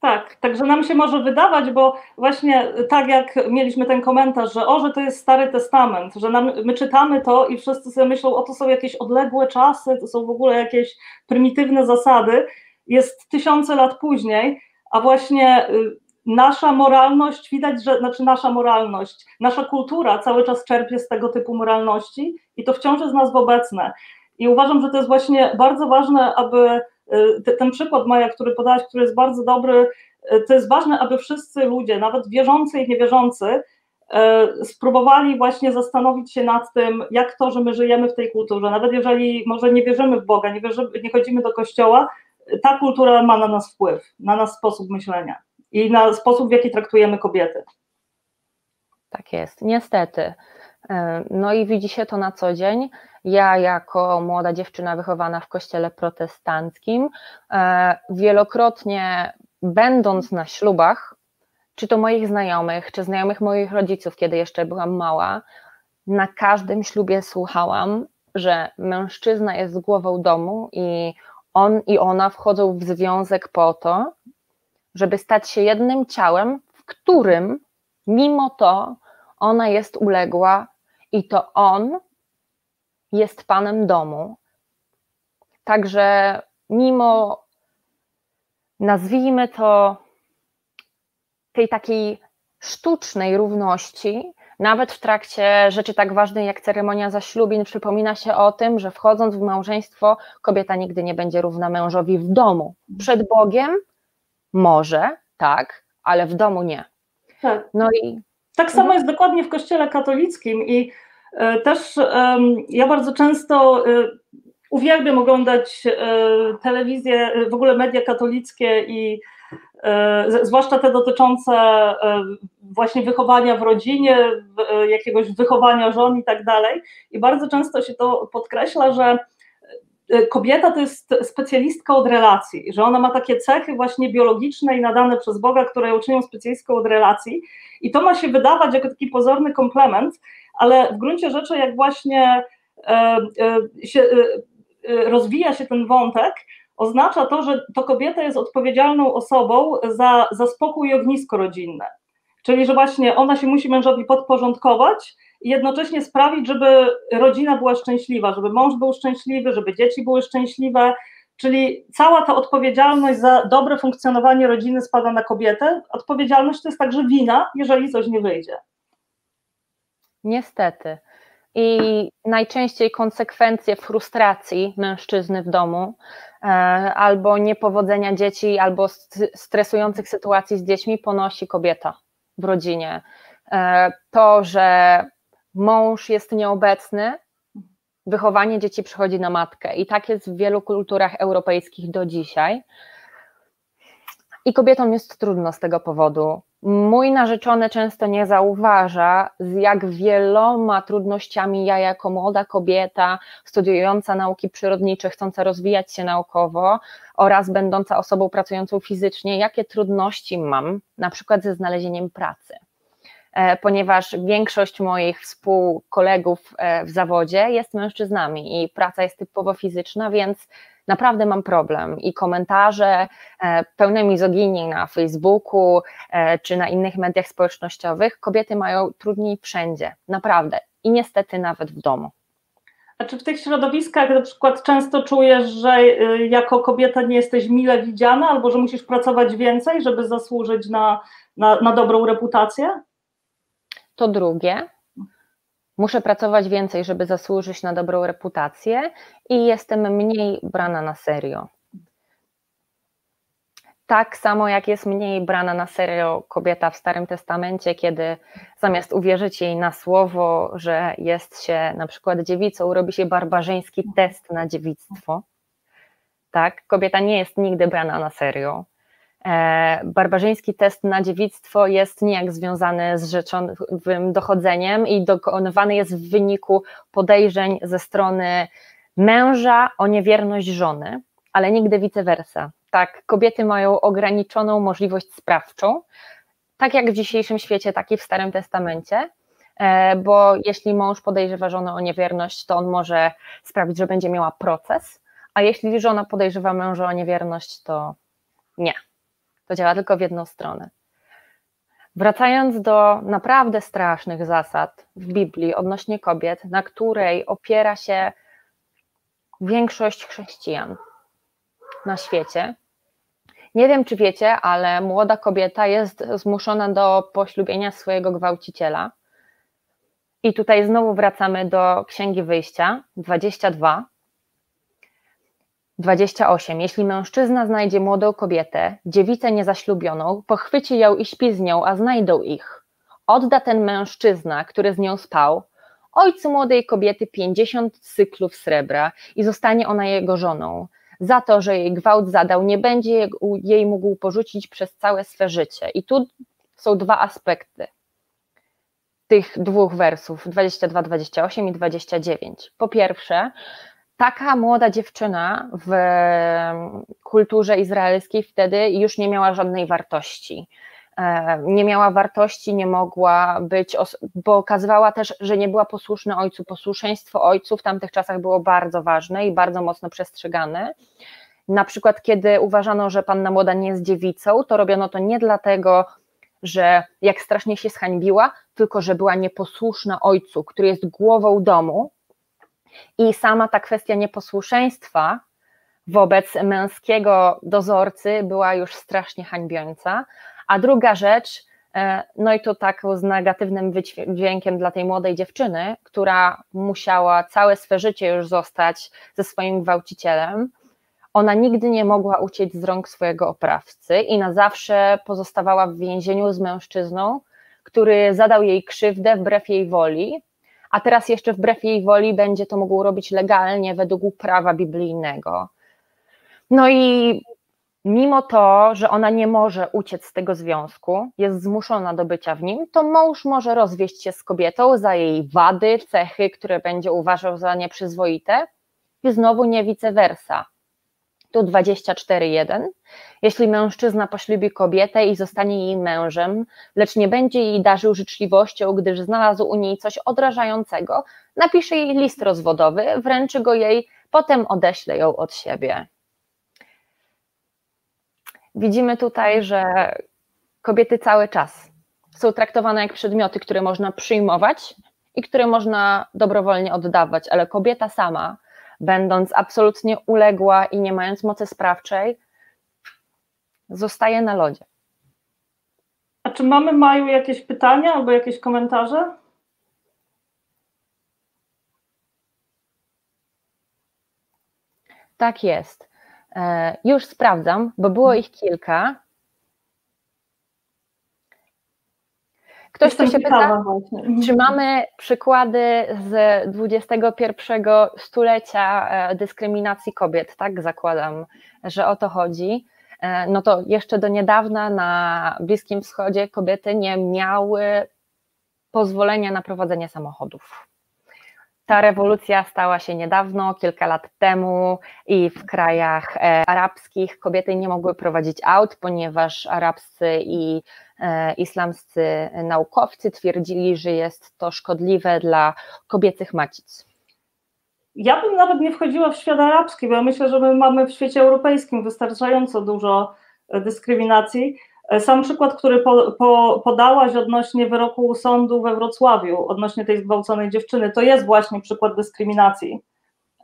Tak, także nam się może wydawać, bo właśnie tak jak mieliśmy ten komentarz, że o, że to jest Stary Testament, że nam, my czytamy to i wszyscy sobie myślą, o to są jakieś odległe czasy, to są w ogóle jakieś prymitywne zasady, jest tysiące lat później, a właśnie y, nasza moralność, widać, że, znaczy nasza moralność, nasza kultura cały czas czerpie z tego typu moralności i to wciąż jest nas obecne. I uważam, że to jest właśnie bardzo ważne, aby y, ten przykład Maja, który podałaś, który jest bardzo dobry, y, to jest ważne, aby wszyscy ludzie, nawet wierzący i niewierzący, y, spróbowali właśnie zastanowić się nad tym, jak to, że my żyjemy w tej kulturze, nawet jeżeli może nie wierzymy w Boga, nie, wierzymy, nie chodzimy do kościoła, ta kultura ma na nas wpływ, na nas sposób myślenia i na sposób, w jaki traktujemy kobiety. Tak jest, niestety. E, no i widzi się to na co dzień. Ja, jako młoda dziewczyna wychowana w kościele protestanckim, e, wielokrotnie będąc na ślubach, czy to moich znajomych, czy znajomych moich rodziców, kiedy jeszcze byłam mała, na każdym ślubie słuchałam, że mężczyzna jest głową domu i on i ona wchodzą w związek po to, żeby stać się jednym ciałem, w którym mimo to ona jest uległa i to on jest panem domu. Także mimo, nazwijmy to, tej takiej sztucznej równości, nawet w trakcie rzeczy tak ważnej jak ceremonia zaślubin, przypomina się o tym, że wchodząc w małżeństwo, kobieta nigdy nie będzie równa mężowi w domu. Przed Bogiem może, tak, ale w domu nie. Tak. No i tak samo mhm. jest dokładnie w Kościele katolickim i e, też ja bardzo często e, uwielbiam oglądać e, telewizję, w ogóle media katolickie i zwłaszcza te dotyczące właśnie wychowania w rodzinie, jakiegoś wychowania żon i tak dalej. I bardzo często się to podkreśla, że kobieta to jest specjalistka od relacji, że ona ma takie cechy właśnie biologiczne i nadane przez Boga, które ją czynią specjalistką od relacji. I to ma się wydawać jako taki pozorny komplement, ale w gruncie rzeczy, jak właśnie się, rozwija się ten wątek, oznacza to, że to kobieta jest odpowiedzialną osobą za, za spokój i ognisko rodzinne. Czyli, że właśnie ona się musi mężowi podporządkować jednocześnie sprawić, żeby rodzina była szczęśliwa, żeby mąż był szczęśliwy, żeby dzieci były szczęśliwe. Czyli cała ta odpowiedzialność za dobre funkcjonowanie rodziny spada na kobietę. Odpowiedzialność to jest także wina, jeżeli coś nie wyjdzie. Niestety. I najczęściej konsekwencje frustracji mężczyzny w domu e, albo niepowodzenia dzieci, albo stresujących sytuacji z dziećmi ponosi kobieta w rodzinie. E, to, że mąż jest nieobecny, wychowanie dzieci przychodzi na matkę. I tak jest w wielu kulturach europejskich do dzisiaj. I kobietom jest trudno z tego powodu. Mój narzeczony często nie zauważa, z jak wieloma trudnościami ja, jako młoda kobieta, studiująca nauki przyrodnicze, chcąca rozwijać się naukowo oraz będąca osobą pracującą fizycznie, jakie trudności mam, na przykład ze znalezieniem pracy. E, ponieważ większość moich współkolegów e, w zawodzie jest mężczyznami i praca jest typowo fizyczna, więc naprawdę mam problem i komentarze e, pełne mizoginii na Facebooku czy na innych mediach społecznościowych kobiety mają trudniej wszędzie, naprawdę i niestety nawet w domu. A czy w tych środowiskach na przykład często czujesz, że jako kobieta nie jesteś mile widziana albo że musisz pracować więcej, żeby zasłużyć na, na, na dobrą reputację? To drugie, muszę pracować więcej, żeby zasłużyć na dobrą reputację i jestem mniej brana na serio. Tak samo jak jest mniej brana na serio kobieta w Starym Testamencie, kiedy zamiast uwierzyć jej na słowo, że jest się na przykład dziewicą, robi się barbarzyński test na dziewictwo. Tak, kobieta nie jest nigdy brana na serio. E, barbarzyński test na dziewictwo jest niejak związany z rzeczowym dochodzeniem i dokonywany jest w wyniku podejrzeń ze strony męża o niewierność żony, ale nigdy vice versa. Tak, kobiety mają ograniczoną możliwość sprawczą, tak jak w dzisiejszym świecie, tak i w Starym Testamencie, e, bo jeśli mąż podejrzewa żonę o niewierność, to on może sprawić, że będzie miała proces, a jeśli żona podejrzewa męża o niewierność, to nie. To działa tylko w jedną stronę. Wracając do naprawdę strasznych zasad w Biblii odnośnie kobiet, na której opiera się większość chrześcijan na świecie. Nie wiem, czy wiecie, ale młoda kobieta jest zmuszona do poślubienia swojego gwałciciela. I tutaj znowu wracamy do Księgi Wyjścia 22, 28. Jeśli mężczyzna znajdzie młodą kobietę, dziewicę niezaślubioną, pochwyci ją i śpi z nią, a znajdą ich. Odda ten mężczyzna, który z nią spał, ojcu młodej kobiety 50 cyklów srebra i zostanie ona jego żoną. Za to, że jej gwałt zadał, nie będzie jej mógł porzucić przez całe swe życie. I tu są dwa aspekty tych dwóch wersów 22, 28 i 29. Po pierwsze, taka młoda dziewczyna w kulturze izraelskiej wtedy już nie miała żadnej wartości. E, nie miała wartości, nie mogła być, bo okazywała też, że nie była posłuszna ojcu. Posłuszeństwo ojcu w tamtych czasach było bardzo ważne i bardzo mocno przestrzegane. Na przykład, kiedy uważano, że panna młoda nie jest dziewicą, to robiono to nie dlatego, że jak strasznie się zhańbiła, tylko że była nieposłuszna ojcu, który jest głową domu i sama ta kwestia nieposłuszeństwa wobec męskiego dozorcy była już strasznie hańbiąca. A druga rzecz, e, no i to tak z negatywnym wydźwiękiem dla tej młodej dziewczyny, która musiała całe swe życie już zostać ze swoim gwałcicielem. Ona nigdy nie mogła uciec z rąk swojego oprawcy i na zawsze pozostawała w więzieniu z mężczyzną, który zadał jej krzywdę wbrew jej woli, a teraz jeszcze wbrew jej woli będzie to mógł robić legalnie według prawa biblijnego. No i mimo to, że ona nie może uciec z tego związku, jest zmuszona do bycia w nim, to mąż może rozwieść się z kobietą za jej wady, cechy, które będzie uważał za nieprzyzwoite i znowu nie vice versa. Tu 24.1. Jeśli mężczyzna poślubi kobietę i zostanie jej mężem, lecz nie będzie jej darzył życzliwością, gdyż znalazł u niej coś odrażającego, napisze jej list rozwodowy, wręczy go jej, potem odeśle ją od siebie. Widzimy tutaj, że kobiety cały czas są traktowane jak przedmioty, które można przyjmować i które można dobrowolnie oddawać, ale kobieta sama, będąc absolutnie uległa i nie mając mocy sprawczej, zostaje na lodzie. A czy mamy Maju jakieś pytania albo jakieś komentarze? Tak jest. E, już sprawdzam, bo było ich kilka. Ktoś tu się pyta, czy mamy przykłady z XXI stulecia e, dyskryminacji kobiet, tak zakładam, że o to chodzi. E, no to jeszcze do niedawna na Bliskim Wschodzie kobiety nie miały pozwolenia na prowadzenie samochodów. Ta rewolucja stała się niedawno, kilka lat temu i w krajach e, arabskich kobiety nie mogły prowadzić aut, ponieważ arabscy i islamscy naukowcy twierdzili, że jest to szkodliwe dla kobiecych macic. Ja bym nawet nie wchodziła w świat arabski, bo ja myślę, że my mamy w świecie europejskim wystarczająco dużo dyskryminacji. E, sam przykład, który po, po, podałaś odnośnie wyroku sądu we Wrocławiu, odnośnie tej zgwałconej dziewczyny, to jest właśnie przykład dyskryminacji.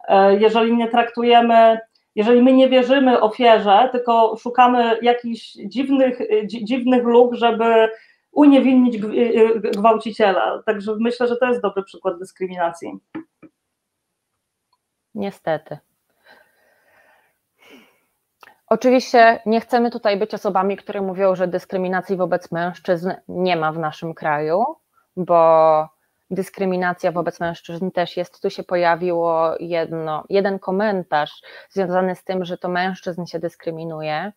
E, jeżeli nie traktujemy, jeżeli my nie wierzymy ofierze, tylko szukamy jakichś dziwnych, dziwnych luk, żeby uniewinnić gwałciciela. Także myślę, że to jest dobry przykład dyskryminacji. Niestety. Oczywiście nie chcemy tutaj być osobami, które mówią, że dyskryminacji wobec mężczyzn nie ma w naszym kraju, bo dyskryminacja wobec mężczyzn też jest. Tu się pojawiło jedno, jeden komentarz związany z tym, że to mężczyzn się dyskryminuje.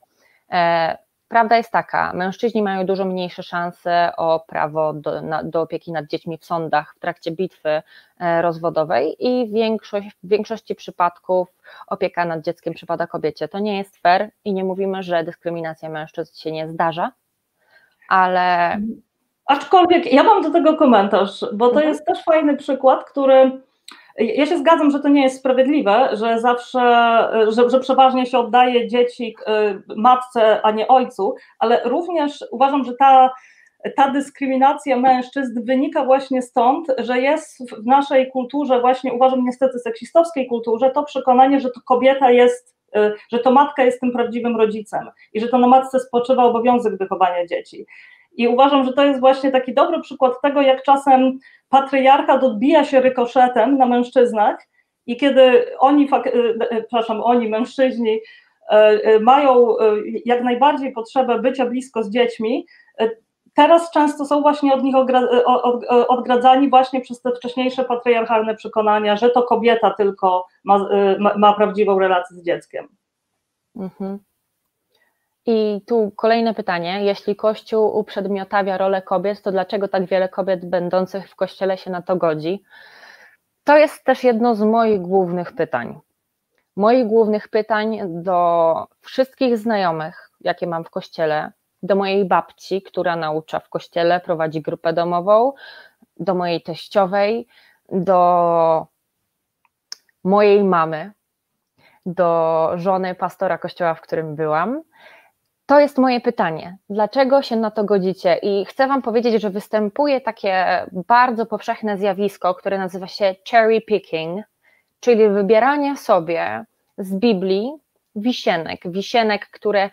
E, Prawda jest taka, mężczyźni mają dużo mniejsze szanse o prawo do, na, do opieki nad dziećmi w sądach w trakcie bitwy e, rozwodowej i większość, w większości przypadków opieka nad dzieckiem przypada kobiecie. To nie jest fair i nie mówimy, że dyskryminacja mężczyzn się nie zdarza, ale. Aczkolwiek ja mam do tego komentarz, bo to mhm. jest też fajny przykład, który ja się zgadzam, że to nie jest sprawiedliwe, że zawsze, że, że przeważnie się oddaje dzieci y, matce, a nie ojcu, ale również uważam, że ta, ta dyskryminacja mężczyzn wynika właśnie stąd, że jest w naszej kulturze, właśnie uważam niestety seksistowskiej kulturze, to przekonanie, że to kobieta jest, y, że to matka jest tym prawdziwym rodzicem i że to na matce spoczywa obowiązek wychowania dzieci. I uważam, że to jest właśnie taki dobry przykład tego, jak czasem patriarchat odbija się rykoszetem na mężczyznach i kiedy oni, e, e, przepraszam, oni, mężczyźni, e, mają jak najbardziej potrzebę bycia blisko z dziećmi, teraz często są właśnie od nich odgradzani właśnie przez te wcześniejsze patriarchalne przekonania, że to kobieta tylko ma, ma, prawdziwą relację z dzieckiem. Mhm. I tu kolejne pytanie. Jeśli Kościół uprzedmiotawia rolę kobiet, to dlaczego tak wiele kobiet będących w Kościele się na to godzi? To jest też jedno z moich głównych pytań. Moich głównych pytań do wszystkich znajomych, jakie mam w Kościele, do mojej babci, która naucza w Kościele, prowadzi grupę domową, do mojej teściowej, do mojej mamy, do żony pastora kościoła, w którym byłam to jest moje pytanie. Dlaczego się na to godzicie? I chcę Wam powiedzieć, że występuje takie bardzo powszechne zjawisko, które nazywa się cherry picking, czyli wybieranie sobie z Biblii wisienek, wisienek, które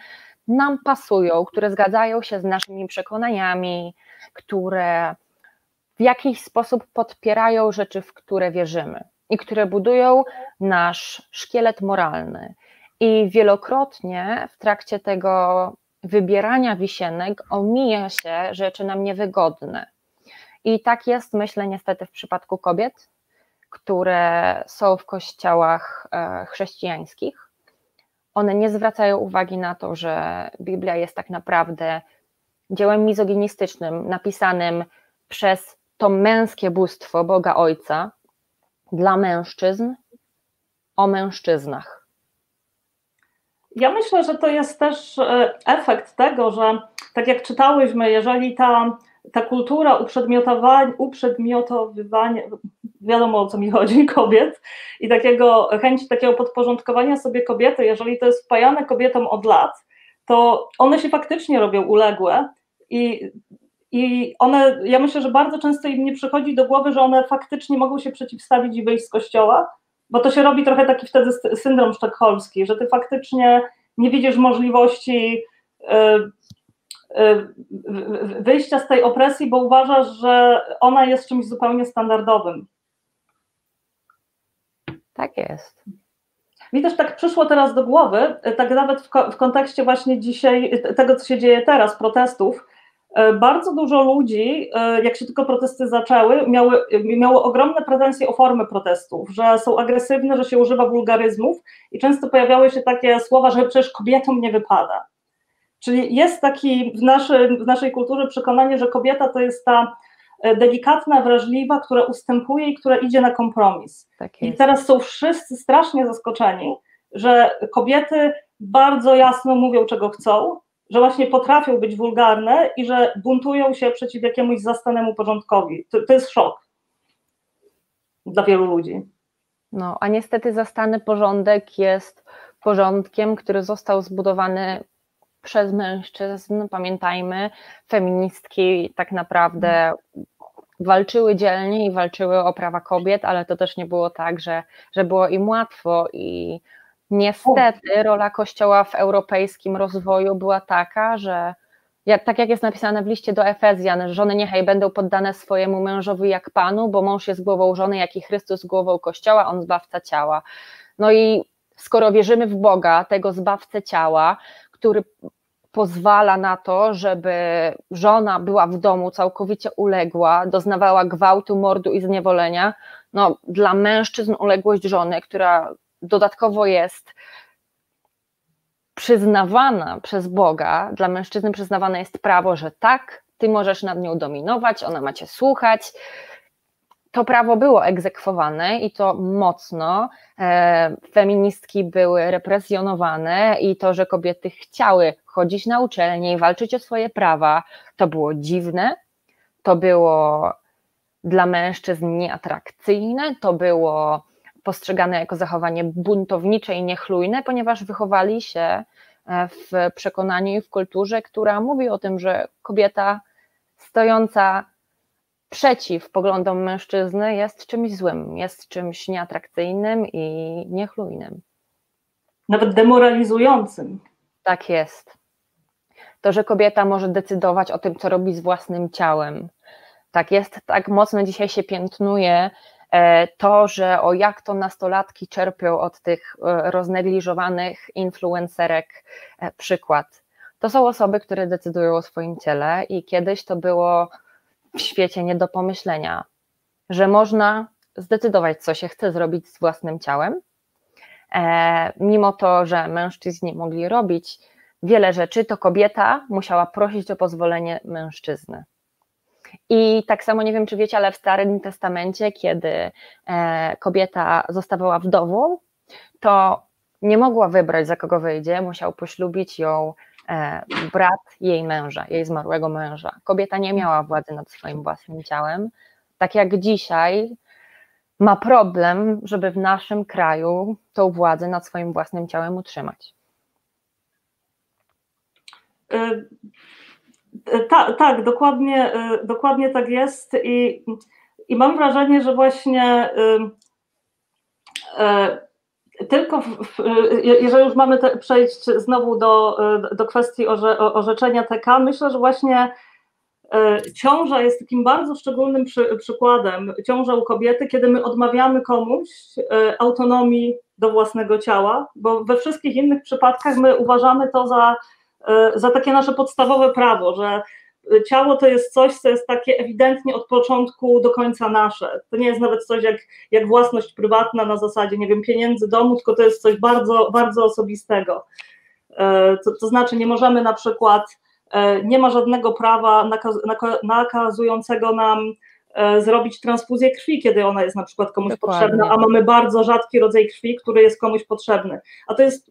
nam pasują, które zgadzają się z naszymi przekonaniami, które w jakiś sposób podpierają rzeczy, w które wierzymy i które budują nasz szkielet moralny. I wielokrotnie w trakcie tego wybierania wisienek omija się rzeczy nam niewygodne. I tak jest, myślę, niestety w przypadku kobiet, które są w kościołach e, chrześcijańskich. one nie zwracają uwagi na to, że Biblia jest tak naprawdę dziełem mizoginistycznym, napisanym przez to męskie bóstwo Boga Ojca dla mężczyzn o mężczyznach. Ja myślę, że to jest też e, efekt tego, że tak jak czytałyśmy, jeżeli ta, ta kultura uprzedmiotowania, uprzedmiotowywania, wiadomo o co mi chodzi, [LAUGHS] kobiet i takiego chęci takiego podporządkowania sobie kobiety, jeżeli to jest wpajane kobietom od lat, to one się faktycznie robią uległe i, i one, ja myślę, że bardzo często im nie przychodzi do głowy, że one faktycznie mogą się przeciwstawić i wyjść z kościoła, bo to się robi trochę taki wtedy syndrom sztokholmski, że ty faktycznie nie widzisz możliwości y, y, wyjścia z tej opresji, bo uważasz, że ona jest czymś zupełnie standardowym. Tak jest. Mi też tak przyszło teraz do głowy, tak nawet w, kontekście właśnie dzisiaj tego, co się dzieje teraz, protestów, bardzo dużo ludzi, e, jak się tylko protesty zaczęły, miały, miało ogromne pretensje o formy protestów, że są agresywne, że się używa wulgaryzmów i często pojawiały się takie słowa, że przecież kobietom nie wypada. Czyli jest taki w, naszy, w naszej kulturze przekonanie, że kobieta to jest ta e, delikatna, wrażliwa, która ustępuje i która idzie na kompromis. Tak I teraz są wszyscy strasznie zaskoczeni, że kobiety bardzo jasno mówią, czego chcą, że właśnie potrafią być wulgarne i że buntują się przeciw jakiemuś zastanemu porządkowi. To, to jest szok dla wielu ludzi. No, a niestety zastany porządek jest porządkiem, który został zbudowany przez mężczyzn. Pamiętajmy, feministki tak naprawdę walczyły dzielnie i walczyły o prawa kobiet, ale to też nie było tak, że, że było im łatwo i Niestety rola Kościoła w europejskim rozwoju była taka, że jak, tak jak jest napisane w liście do Efezjan, żony niechaj będą poddane swojemu mężowi jak Panu, bo mąż jest głową żony, jak i Chrystus głową Kościoła, on zbawca ciała. No i skoro wierzymy w Boga, tego zbawcę ciała, który pozwala na to, żeby żona była w domu całkowicie uległa, doznawała gwałtu, mordu i zniewolenia, no dla mężczyzn uległość żony, która dodatkowo jest przyznawana przez Boga, dla mężczyzny przyznawane jest prawo, że tak, ty możesz nad nią dominować, ona ma cię słuchać. To prawo było egzekwowane i to mocno. E, feministki były represjonowane i to, że kobiety chciały chodzić na uczelnię i walczyć o swoje prawa, to było dziwne, to było dla mężczyzn nieatrakcyjne, to było postrzegane jako zachowanie buntownicze i niechlujne, ponieważ wychowali się e, w przekonaniu i w kulturze, która mówi o tym, że kobieta stojąca przeciw poglądom mężczyzny jest czymś złym, jest czymś nieatrakcyjnym i niechlujnym. Nawet demoralizującym. Tak jest. To, że kobieta może decydować o tym, co robi z własnym ciałem. Tak jest, tak mocno dzisiaj się piętnuje to, że o jak to nastolatki czerpią od tych e, roznegliżowanych influencerek e, przykład. To są osoby, które decydują o swoim ciele i kiedyś to było w świecie nie do pomyślenia, że można zdecydować, co się chce zrobić z własnym ciałem. Mimo to, że mężczyźni mogli robić wiele rzeczy, to kobieta musiała prosić o pozwolenie mężczyzny. I tak samo nie wiem, czy wiecie, ale w Starym Testamencie, kiedy e, kobieta zostawała wdową, to nie mogła wybrać, za kogo wyjdzie, musiał poślubić ją e, brat jej męża, jej zmarłego męża. Kobieta nie miała władzy nad swoim własnym ciałem. Tak jak dzisiaj ma problem, żeby w naszym kraju tą władzę nad swoim własnym ciałem utrzymać. Y, tak, tak, dokładnie, y, dokładnie tak jest i, i mam wrażenie, że właśnie y, y, tylko, w, jeżeli już mamy te, przejść znowu do, do kwestii orze, orzeczenia TK, myślę, że właśnie ciąża jest takim bardzo szczególnym przy, przykładem, ciąża u kobiety, kiedy my odmawiamy komuś autonomii do własnego ciała, bo we wszystkich innych przypadkach my uważamy to za za takie nasze podstawowe prawo, że ciało to jest coś, co jest takie ewidentnie od początku do końca nasze. To nie jest nawet coś jak, jak własność prywatna na zasadzie, nie wiem, pieniędzy domu, tylko to jest coś bardzo, bardzo osobistego. E, to, to znaczy, nie możemy na przykład, e, nie ma żadnego prawa nakaz, nakazującego nam E, zrobić transfuzję krwi, kiedy ona jest na przykład komuś Dokładnie. potrzebna, a mamy bardzo rzadki rodzaj krwi, który jest komuś potrzebny. A to jest,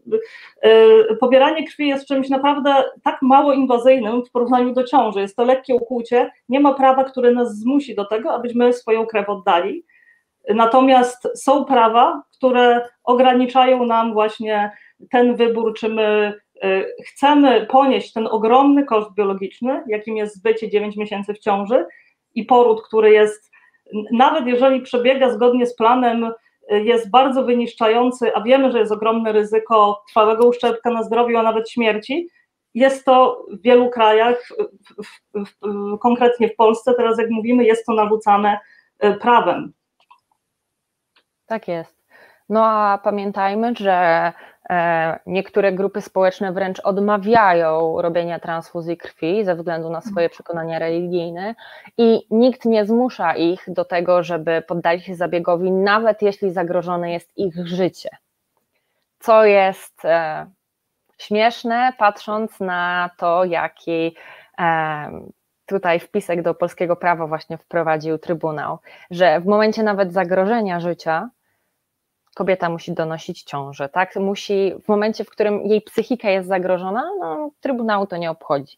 yy, pobieranie krwi jest czymś naprawdę tak mało inwazyjnym w porównaniu do ciąży. Jest to lekkie ukłucie, nie ma prawa, które nas zmusi do tego, abyśmy swoją krew oddali. Natomiast są prawa, które ograniczają nam właśnie ten wybór, czy my e, chcemy ponieść ten ogromny koszt biologiczny, jakim jest bycie 9 miesięcy w ciąży, i poród, który jest, nawet jeżeli przebiega zgodnie z planem, jest bardzo wyniszczający, a wiemy, że jest ogromne ryzyko trwałego uszczerbka na zdrowiu, a nawet śmierci. Jest to w wielu krajach, w, w, w, konkretnie w Polsce, teraz jak mówimy, jest to narzucane e, prawem. Tak jest. No a pamiętajmy, że niektóre grupy społeczne wręcz odmawiają robienia transfuzji krwi ze względu na swoje przekonania religijne i nikt nie zmusza ich do tego, żeby poddali się zabiegowi, nawet jeśli zagrożone jest ich życie. Co jest e, śmieszne, patrząc na to, jaki e, tutaj wpisek do polskiego prawa właśnie wprowadził Trybunał, że w momencie nawet zagrożenia życia kobieta musi donosić ciążę, tak? Musi, w momencie, w którym jej psychika jest zagrożona, no, Trybunału to nie obchodzi.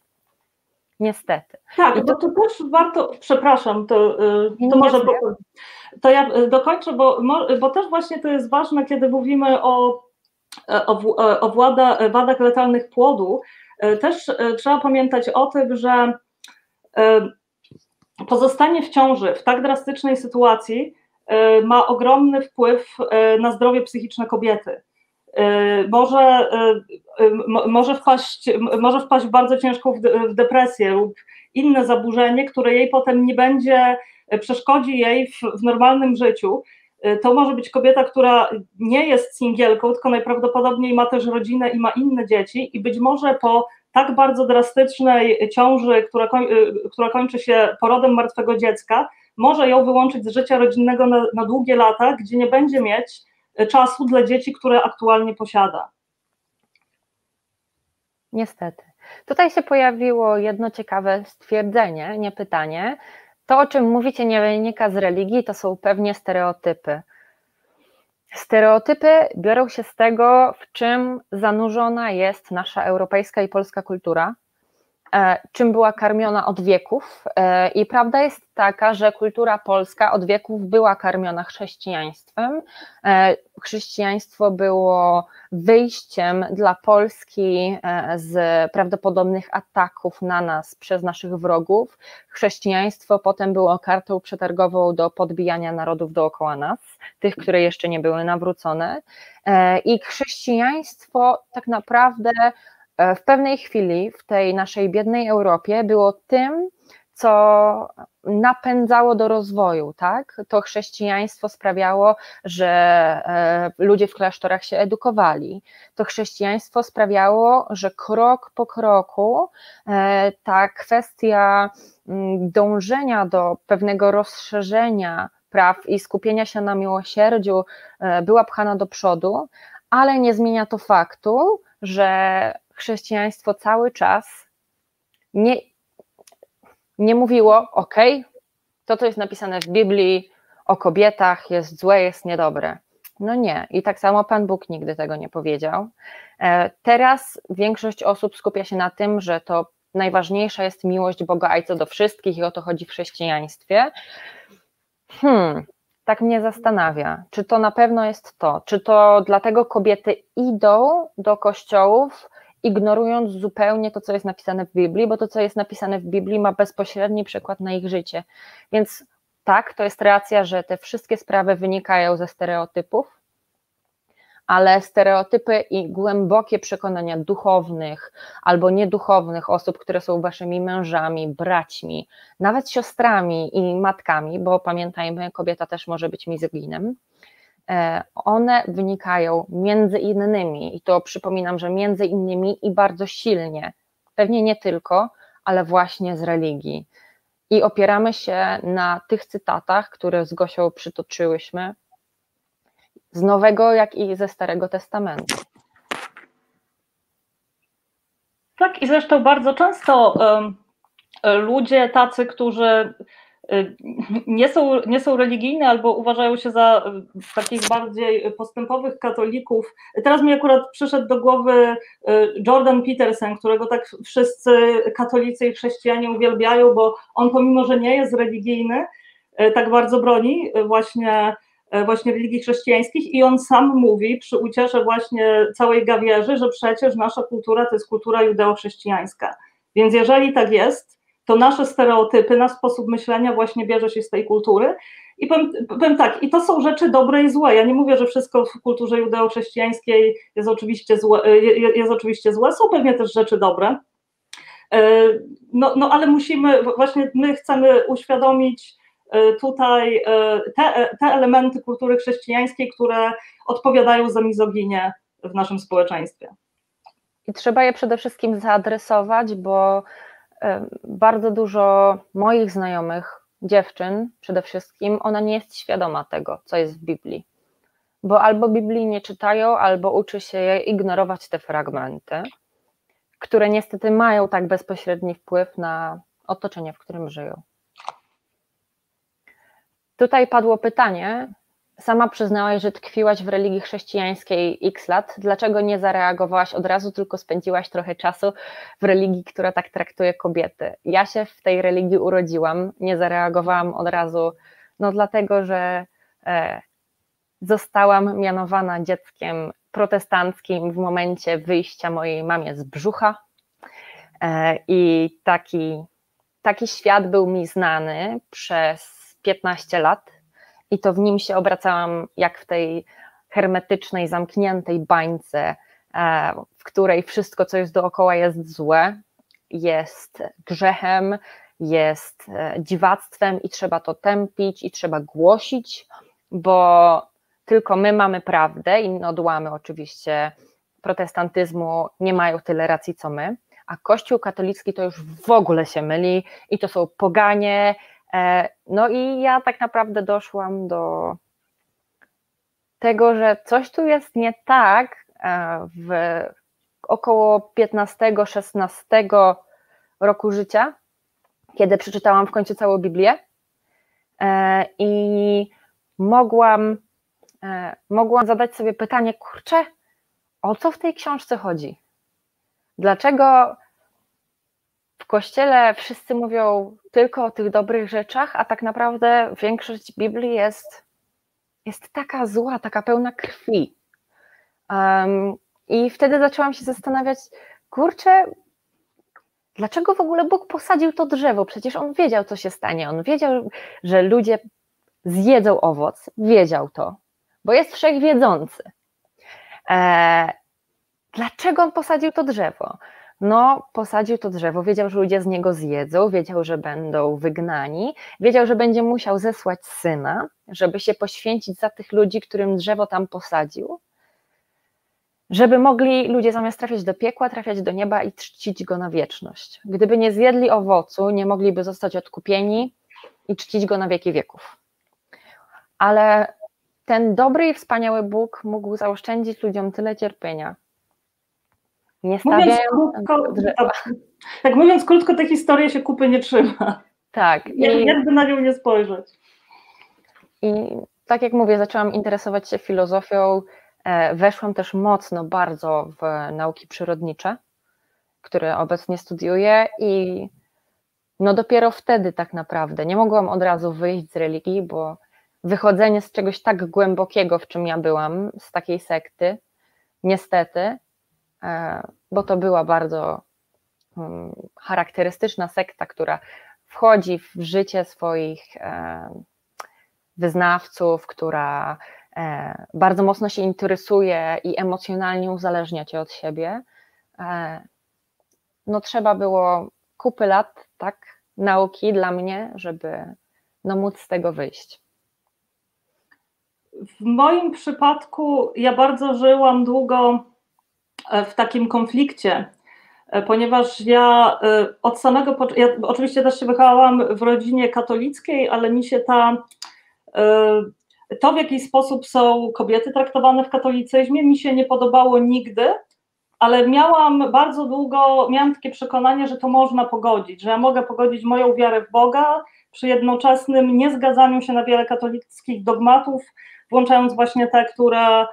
Niestety. Tak, I to, to też warto, przepraszam, to, y, to może to ja y, dokończę, bo, bo też właśnie to jest ważne, kiedy mówimy o, o, o włada, wadach letalnych płodu, też trzeba pamiętać o tym, że pozostanie w ciąży w tak drastycznej sytuacji E, ma ogromny wpływ e, na zdrowie psychiczne kobiety. E, może, może, wpaść, może wpaść w bardzo ciężką w depresję lub inne zaburzenie, które jej potem nie będzie, przeszkodzi jej w, w normalnym życiu. To może być kobieta, która nie jest singielką, tylko najprawdopodobniej ma też rodzinę i ma inne dzieci, i być może po tak bardzo drastycznej ciąży, która, która kończy się porodem martwego dziecka, może ją wyłączyć z życia rodzinnego na, na długie lata, gdzie nie będzie mieć e, czasu dla dzieci, które aktualnie posiada. Niestety. Tutaj się pojawiło jedno ciekawe stwierdzenie, nie pytanie. To, o czym mówicie, nie wynika z religii, to są pewnie stereotypy. Stereotypy biorą się z tego, w czym zanurzona jest nasza europejska i polska kultura, czym była karmiona od wieków. E, I prawda jest taka, że kultura polska od wieków była karmiona chrześcijaństwem. E, chrześcijaństwo było wyjściem dla Polski z prawdopodobnych ataków na nas przez naszych wrogów. Chrześcijaństwo potem było kartą przetargową do podbijania narodów dookoła nas, tych, które jeszcze nie były nawrócone. I chrześcijaństwo tak naprawdę E, w pewnej chwili w tej naszej biednej Europie było tym, co napędzało do rozwoju, tak? To chrześcijaństwo sprawiało, że e, ludzie w klasztorach się edukowali. To chrześcijaństwo sprawiało, że krok po kroku e, ta kwestia mm, dążenia do pewnego rozszerzenia praw i skupienia się na miłosierdziu była pchana do przodu, ale nie zmienia to faktu, że chrześcijaństwo cały czas nie, nie mówiło, ok, to, co jest napisane w Biblii o kobietach jest złe, jest niedobre. No nie, i tak samo Pan Bóg nigdy tego nie powiedział. E, teraz większość osób skupia się na tym, że to najważniejsza jest miłość Boga co do wszystkich i o to chodzi w chrześcijaństwie. Hmm, tak mnie zastanawia, czy to na pewno jest to, czy to dlatego kobiety idą do kościołów, ignorując zupełnie to, co jest napisane w Biblii, bo to, co jest napisane w Biblii, ma bezpośredni przykład na ich życie. Więc tak, to jest racja, że te wszystkie sprawy wynikają ze stereotypów, ale stereotypy i głębokie przekonania duchownych albo nieduchownych osób, które są waszymi mężami, braćmi, nawet siostrami i matkami, bo pamiętajmy, kobieta też może być mizoginem one wynikają między innymi, i to przypominam, że między innymi i bardzo silnie, pewnie nie tylko, ale właśnie z religii. I opieramy się na tych cytatach, które z Gosią przytoczyłyśmy, z Nowego, jak i ze Starego Testamentu. Tak, i zresztą bardzo często um, ludzie tacy, którzy nie są, nie są religijni albo uważają się za y, takich bardziej postępowych katolików. Teraz mi akurat przyszedł do głowy y, Jordan Peterson, którego tak wszyscy katolicy i chrześcijanie uwielbiają, bo on pomimo, że nie jest religijny, tak bardzo broni właśnie właśnie religii chrześcijańskich i on sam mówi przy ucierze właśnie całej gawierzy, że przecież nasza kultura to jest kultura judeo-chrześcijańska. Więc jeżeli tak jest, to nasze stereotypy, nasz sposób myślenia właśnie bierze się z tej kultury. I powiem, powiem tak, i to są rzeczy dobre i złe. Ja nie mówię, że wszystko w kulturze judeo-chrześcijańskiej jest oczywiście złe, jest oczywiście złe, są pewnie też rzeczy dobre. E, no, no ale musimy, właśnie my chcemy uświadomić E, tutaj e, te, te elementy kultury chrześcijańskiej, które odpowiadają za mizoginię w naszym społeczeństwie. I trzeba je przede wszystkim zaadresować, bo bardzo dużo moich znajomych, dziewczyn przede wszystkim, ona nie jest świadoma tego, co jest w Biblii. Bo albo Biblii nie czytają, albo uczy się je ignorować te fragmenty, które niestety mają tak bezpośredni wpływ na otoczenie, w którym żyją. Tutaj padło pytanie, sama przyznałaś, że tkwiłaś w religii chrześcijańskiej x lat. Dlaczego nie zareagowałaś od razu, tylko spędziłaś trochę czasu w religii, która tak traktuje kobiety? Ja się w tej religii urodziłam, nie zareagowałam od razu, no dlatego, że e, zostałam mianowana dzieckiem protestanckim w momencie wyjścia mojej mamie z brzucha. E, I taki, taki świat był mi znany przez 15 lat i to w nim się obracałam jak w tej hermetycznej, zamkniętej bańce, e, w której wszystko, co jest dookoła, jest złe, jest grzechem, jest e, dziwactwem i trzeba to tępić i trzeba głosić, bo tylko my mamy prawdę, inne odłamy oczywiście protestantyzmu nie mają tyle racji co my, a Kościół katolicki to już w ogóle się myli i to są poganie, no i ja tak naprawdę doszłam do tego, że coś tu jest nie tak e, w około 15-16 roku życia, kiedy przeczytałam w końcu całą Biblię e, i mogłam, mogłam zadać sobie pytanie, kurczę, o co w tej książce chodzi? Dlaczego w kościele wszyscy mówią tylko o tych dobrych rzeczach, a tak naprawdę większość Biblii jest, jest taka zła, taka pełna krwi. Um, I wtedy zaczęłam się zastanawiać, kurczę, dlaczego w ogóle Bóg posadził to drzewo? Przecież on wiedział, co się stanie. On wiedział, że ludzie zjedzą owoc, wiedział to, bo jest wszechwiedzący. E, dlaczego on posadził to drzewo? No posadził to drzewo, wiedział, że ludzie z niego zjedzą, wiedział, że będą wygnani, wiedział, że będzie musiał zesłać syna, żeby się poświęcić za tych ludzi, którym drzewo tam posadził, żeby mogli ludzie zamiast trafiać do piekła, trafiać do nieba i czcić go na wieczność. Gdyby nie zjedli owocu, nie mogliby zostać odkupieni i czcić go na wieki wieków. Ale ten dobry i wspaniały Bóg mógł zaoszczędzić ludziom tyle cierpienia, nie stawiają krótko, tak, tak mówiąc krótko, ta historia się kupy nie trzyma. Tak. I, jakby na nią nie spojrzeć. I tak jak mówię, zaczęłam interesować się filozofią, e, weszłam też mocno bardzo w nauki przyrodnicze, które obecnie studiuję i no dopiero wtedy tak naprawdę nie mogłam od razu wyjść z religii, bo wychodzenie z czegoś tak głębokiego, w czym ja byłam, z takiej sekty, niestety, bo to była bardzo mm, charakterystyczna sekta, która wchodzi w życie swoich e, wyznawców, która e, bardzo mocno się interesuje i emocjonalnie uzależnia cię od siebie. No trzeba było kupy lat, tak, nauki dla mnie, żeby no, móc z tego wyjść. W moim przypadku ja bardzo żyłam długo E, w takim konflikcie ponieważ ja od samego ja oczywiście też się wychowałam w rodzinie katolickiej, ale mi się ta to, w jaki sposób są kobiety traktowane w katolicyzmie, mi się nie podobało nigdy, ale miałam bardzo długo, miałam takie przekonanie, że to można pogodzić, że ja mogę pogodzić moją wiarę w Boga przy jednoczesnym niezgadzaniu się na wiele katolickich dogmatów, włączając właśnie te, które, e,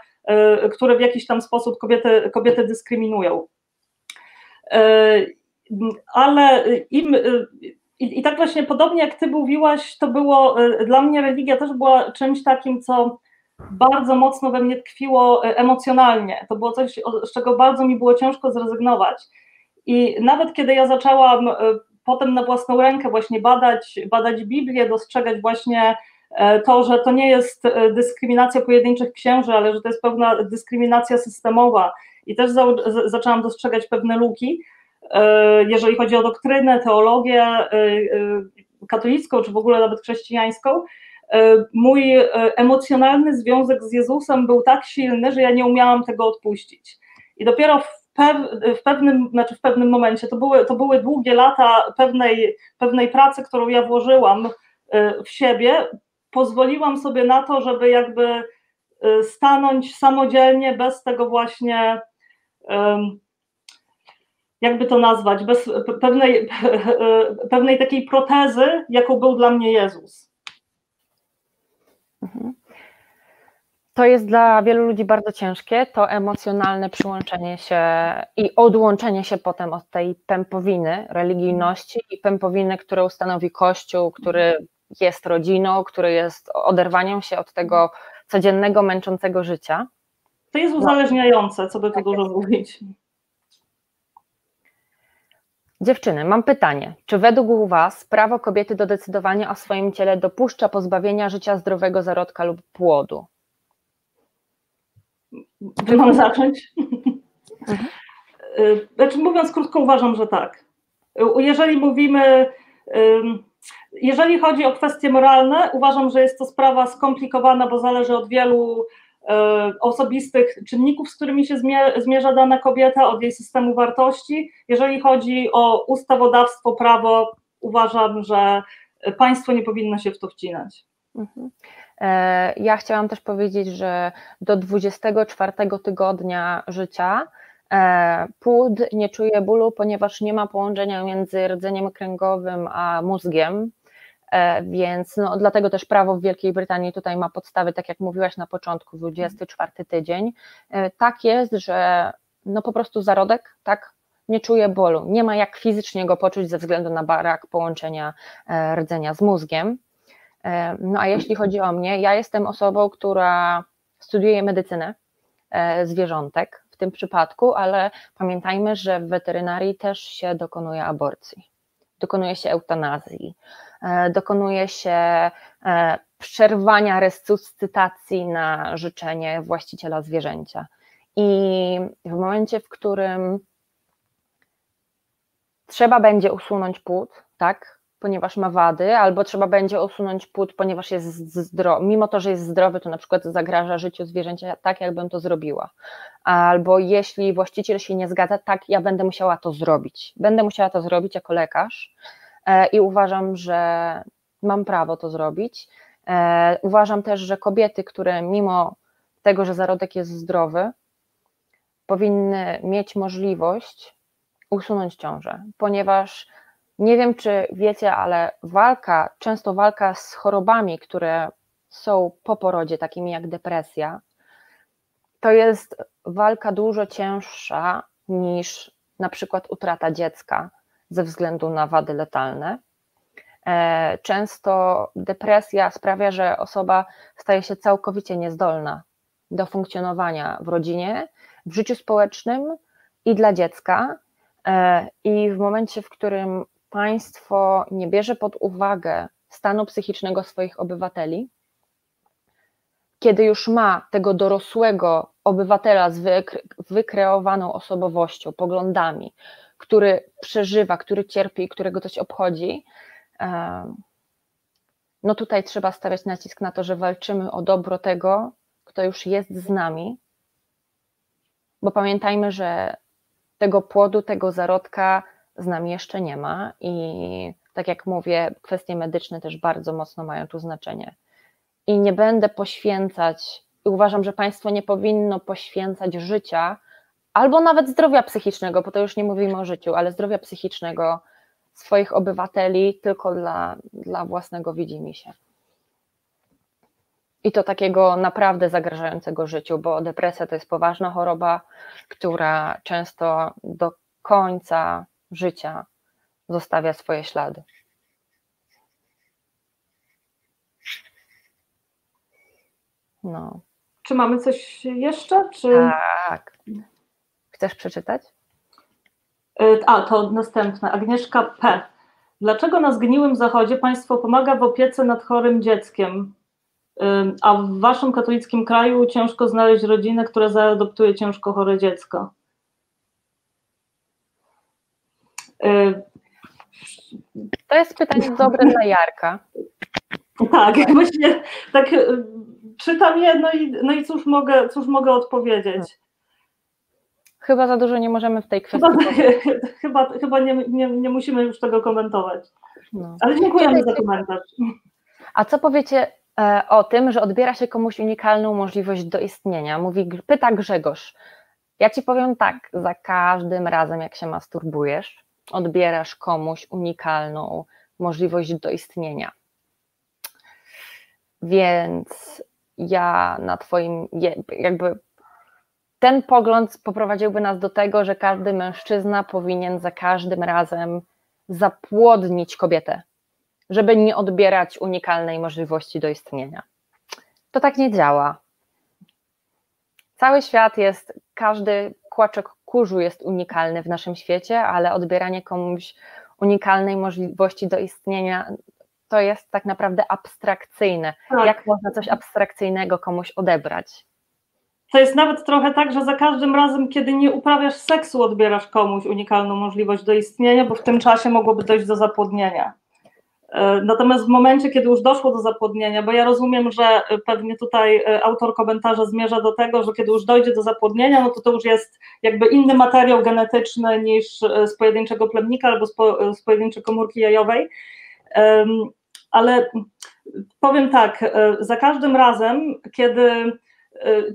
które w jakiś tam sposób kobiety, kobiety dyskryminują. E, ale im, i, I, tak właśnie podobnie jak ty mówiłaś, to było dla mnie religia też była czymś takim, co bardzo mocno we mnie tkwiło e, emocjonalnie. To było coś, z czego bardzo mi było ciężko zrezygnować. I nawet kiedy ja zaczęłam e, potem na własną rękę właśnie badać, badać Biblię, dostrzegać właśnie e, to, że to nie jest dyskryminacja pojedynczych księży, ale że to jest pewna dyskryminacja systemowa. I też za, zaczęłam dostrzegać pewne luki, jeżeli chodzi o doktrynę, teologię katolicką, czy w ogóle nawet chrześcijańską. E, mój e, emocjonalny związek z Jezusem był tak silny, że ja nie umiałam tego odpuścić. I dopiero w, pew, w pewnym, znaczy w pewnym momencie, to były, to były długie lata pewnej, pewnej pracy, którą ja włożyłam e, w siebie, pozwoliłam sobie na to, żeby jakby stanąć samodzielnie, bez tego właśnie, jakby to nazwać, bez pewnej, [LAUGHS] pewnej takiej protezy, jaką był dla mnie Jezus. Mhm. To jest dla wielu ludzi bardzo ciężkie, to emocjonalne przyłączenie się i odłączenie się potem od tej pępowiny religijności i pępowiny, którą stanowi Kościół, który jest rodziną, który jest oderwaniem się od tego codziennego, męczącego życia. To jest uzależniające, co by tu tak dużo mówić. Dziewczyny, mam pytanie. Czy według Was prawo kobiety do decydowania o swoim ciele dopuszcza pozbawienia życia zdrowego zarodka lub płodu? Czy mam zacząć? Mhm. Znaczy, mówiąc krótko, uważam, że tak. Jeżeli mówimy, jeżeli chodzi o kwestie moralne, uważam, że jest to sprawa skomplikowana, bo zależy od wielu E, osobistych czynników, z którymi się zmierza dana kobieta, od jej systemu wartości. Jeżeli chodzi o ustawodawstwo, prawo, uważam, że państwo nie powinno się w to wcinać. Mhm. E, ja chciałam też powiedzieć, że do 24 tygodnia życia e, płód nie czuje bólu, ponieważ nie ma połączenia między rdzeniem kręgowym a mózgiem, więc no, dlatego też prawo w Wielkiej Brytanii tutaj ma podstawy, tak jak mówiłaś na początku, 24 tydzień. E, tak jest, że no po prostu zarodek, tak, nie czuje bólu. Nie ma jak fizycznie go poczuć ze względu na brak połączenia e, rdzenia z mózgiem. No a jeśli chodzi o mnie, ja jestem osobą, która studiuje medycynę zwierzątek w tym przypadku, ale pamiętajmy, że w weterynarii też się dokonuje aborcji, dokonuje się eutanazji. E, dokonuje się e, przerwania resuscytacji na życzenie właściciela zwierzęcia. I w momencie, w którym trzeba będzie usunąć płód, tak, ponieważ ma wady, albo trzeba będzie usunąć płód, ponieważ jest zdrowy, mimo to, że jest zdrowy, to na przykład zagraża życiu zwierzęcia, tak jakbym to zrobiła. Albo jeśli właściciel się nie zgadza, tak, ja będę musiała to zrobić. Będę musiała to zrobić jako lekarz, i uważam, że mam prawo to zrobić. E, uważam też, że kobiety, które mimo tego, że zarodek jest zdrowy, powinny mieć możliwość usunąć ciążę, ponieważ nie wiem, czy wiecie, ale walka, często walka z chorobami, które są po porodzie, takimi jak depresja, to jest walka dużo cięższa niż na przykład utrata dziecka ze względu na wady letalne. E, często depresja sprawia, że osoba staje się całkowicie niezdolna do funkcjonowania w rodzinie, w życiu społecznym i dla dziecka. E, I w momencie, w którym państwo nie bierze pod uwagę stanu psychicznego swoich obywateli, kiedy już ma tego dorosłego obywatela z wykreowaną osobowością, poglądami, który przeżywa, który cierpi, którego coś obchodzi, no tutaj trzeba stawiać nacisk na to, że walczymy o dobro tego, kto już jest z nami, bo pamiętajmy, że tego płodu, tego zarodka z nami jeszcze nie ma i tak jak mówię, kwestie medyczne też bardzo mocno mają tu znaczenie. I nie będę poświęcać, uważam, że państwo nie powinno poświęcać życia albo nawet zdrowia psychicznego, bo to już nie mówimy o życiu, ale zdrowia psychicznego swoich obywateli tylko dla, dla własnego widzimisię. I to takiego naprawdę zagrażającego życiu, bo depresja to jest poważna choroba, która często do końca życia zostawia swoje ślady. No. Czy mamy coś jeszcze? Czy... Tak. Chcesz przeczytać? Y, a, to następne. Agnieszka P. Dlaczego na zgniłym zachodzie państwo pomaga w opiece nad chorym dzieckiem, y, a w waszym katolickim kraju ciężko znaleźć rodzinę, która zaadoptuje ciężko chore dziecko? Y, to jest pytanie dobre dla Jarka. Tak, [LAUGHS] właśnie tak czytam je, no i, no i cóż, mogę, cóż mogę odpowiedzieć. Chyba za dużo nie możemy w tej kwestii. Chyba, [LAUGHS] chyba, chyba nie, nie, nie musimy już tego komentować. No. Ale dziękujemy za komentarz. A co powiecie e, o tym, że odbiera się komuś unikalną możliwość do istnienia? Mówi, pyta Grzegorz. Ja ci powiem tak, za każdym razem, jak się masturbujesz, odbierasz komuś unikalną możliwość do istnienia. Więc ja na Twoim, jakby ten pogląd poprowadziłby nas do tego, że każdy mężczyzna powinien za każdym razem zapłodnić kobietę, żeby nie odbierać unikalnej możliwości do istnienia. To tak nie działa. Cały świat jest, każdy kłaczek kurzu jest unikalny w naszym świecie, ale odbieranie komuś unikalnej możliwości do istnienia to jest tak naprawdę abstrakcyjne. Tak. Jak można coś abstrakcyjnego komuś odebrać? To jest nawet trochę tak, że za każdym razem, kiedy nie uprawiasz seksu, odbierasz komuś unikalną możliwość do istnienia, bo w tym czasie mogłoby dojść do zapłodnienia. E, natomiast w momencie, kiedy już doszło do zapłodnienia, bo ja rozumiem, że pewnie tutaj e, autor komentarza zmierza do tego, że kiedy już dojdzie do zapłodnienia, no to to już jest jakby inny materiał genetyczny niż e, z pojedynczego plemnika albo z pojedynczej komórki jajowej. Ale powiem tak, za każdym razem, kiedy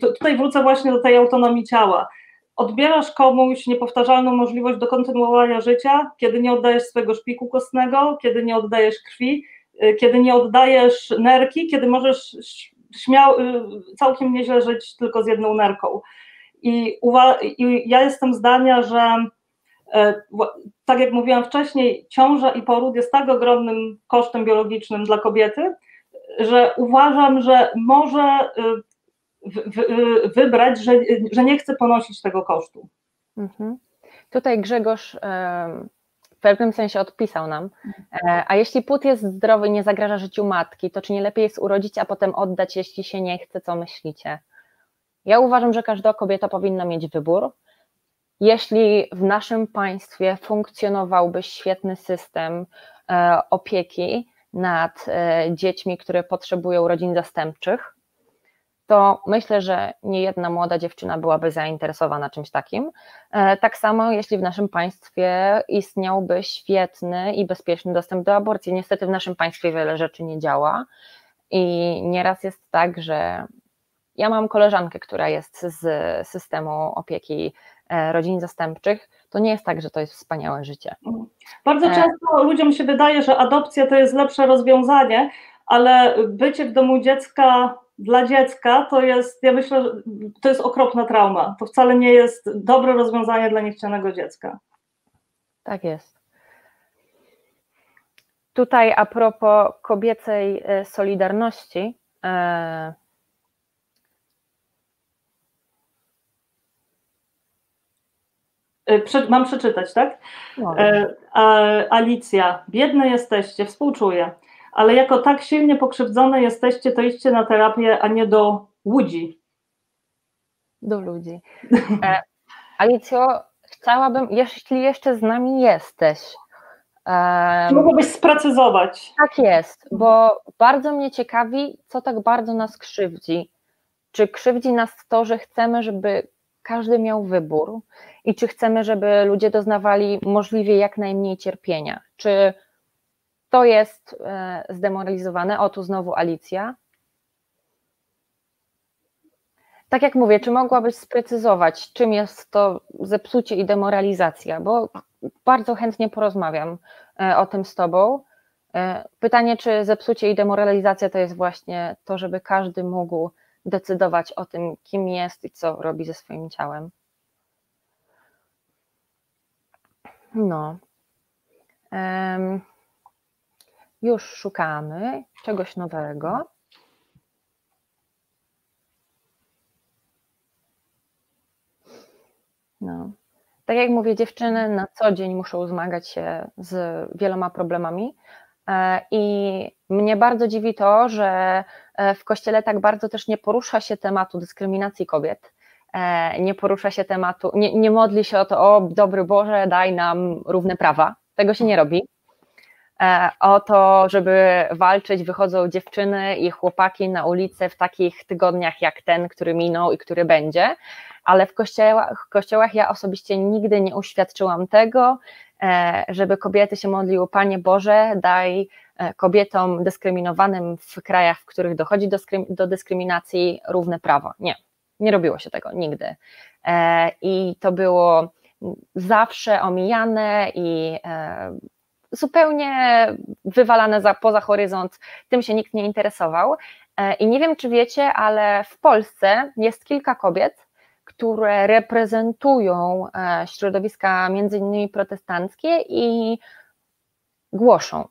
tutaj wrócę właśnie do tej autonomii ciała odbierasz komuś niepowtarzalną możliwość do kontynuowania życia, kiedy nie oddajesz swojego szpiku kostnego, kiedy nie oddajesz krwi, y, kiedy nie oddajesz nerki, kiedy możesz śmiał, y, całkiem nieźle żyć tylko z jedną nerką. I, I, ja jestem zdania, że e, tak jak mówiłam wcześniej, ciąża i poród jest tak ogromnym kosztem biologicznym dla kobiety, że uważam, że może wybrać, że, że nie chce ponosić tego kosztu. Mhm. Tutaj Grzegorz w pewnym sensie odpisał nam, e, a jeśli płód jest zdrowy i nie zagraża życiu matki, to czy nie lepiej jest urodzić, a potem oddać, jeśli się nie chce, co myślicie? Ja uważam, że każda kobieta powinna mieć wybór. Jeśli w naszym państwie funkcjonowałby świetny system e, opieki nad e, dziećmi, które potrzebują rodzin zastępczych, to myślę, że nie jedna młoda dziewczyna byłaby zainteresowana czymś takim. E, tak samo, jeśli w naszym państwie istniałby świetny i bezpieczny dostęp do aborcji. Niestety w naszym państwie wiele rzeczy nie działa i nieraz jest tak, że ja mam koleżankę, która jest z systemu opieki e, rodzin zastępczych, to nie jest tak, że to jest wspaniałe życie. Bardzo e, często ludziom się wydaje, że adopcja to jest lepsze rozwiązanie, ale bycie w domu dziecka dla dziecka to jest, ja myślę, że to jest okropna trauma. To wcale nie jest dobre rozwiązanie dla niechcianego dziecka. Tak jest. Tutaj a propos kobiecej e, solidarności. E... e mam przeczytać, tak? No. E, Alicja, biedne jesteście, współczuję ale jako tak silnie pokrzywdzone jesteście, to idźcie na terapię, a nie do ludzi. Do ludzi. E, Alicjo, chciałabym, jeśli jeszcze z nami jesteś. Um, mogłabyś sprecyzować. Tak jest, bo bardzo mnie ciekawi, co tak bardzo nas krzywdzi. Czy krzywdzi nas to, że chcemy, żeby każdy miał wybór i czy chcemy, żeby ludzie doznawali możliwie jak najmniej cierpienia. Czy to jest e, zdemoralizowane? O, tu znowu Alicja. Tak jak mówię, czy mogłabyś sprecyzować, czym jest to zepsucie i demoralizacja? Bo bardzo chętnie porozmawiam e, o tym z Tobą. E, pytanie, czy zepsucie i demoralizacja to jest właśnie to, żeby każdy mógł decydować o tym, kim jest i co robi ze swoim ciałem. No. Już szukamy czegoś nowego. No. Tak jak mówię, dziewczyny na co dzień muszą zmagać się z wieloma problemami. E, I mnie bardzo dziwi to, że e, w kościele tak bardzo też nie porusza się tematu dyskryminacji kobiet. E, nie porusza się tematu, nie, nie modli się o to, o dobry Boże, daj nam równe prawa. Tego się nie robi. O to, żeby walczyć, wychodzą dziewczyny i chłopaki na ulicę w takich tygodniach jak ten, który minął i który będzie ale w kościołach, w kościołach ja osobiście nigdy nie uświadczyłam tego, e, żeby kobiety się modliły, Panie Boże, daj e, kobietom dyskryminowanym w krajach, w których dochodzi do, do dyskryminacji równe prawo. Nie, nie robiło się tego nigdy. E, I to było zawsze omijane i zupełnie wywalane za, poza horyzont, tym się nikt nie interesował. I nie wiem, czy wiecie, ale w Polsce jest kilka kobiet, które reprezentują e, środowiska między innymi protestanckie i głoszą.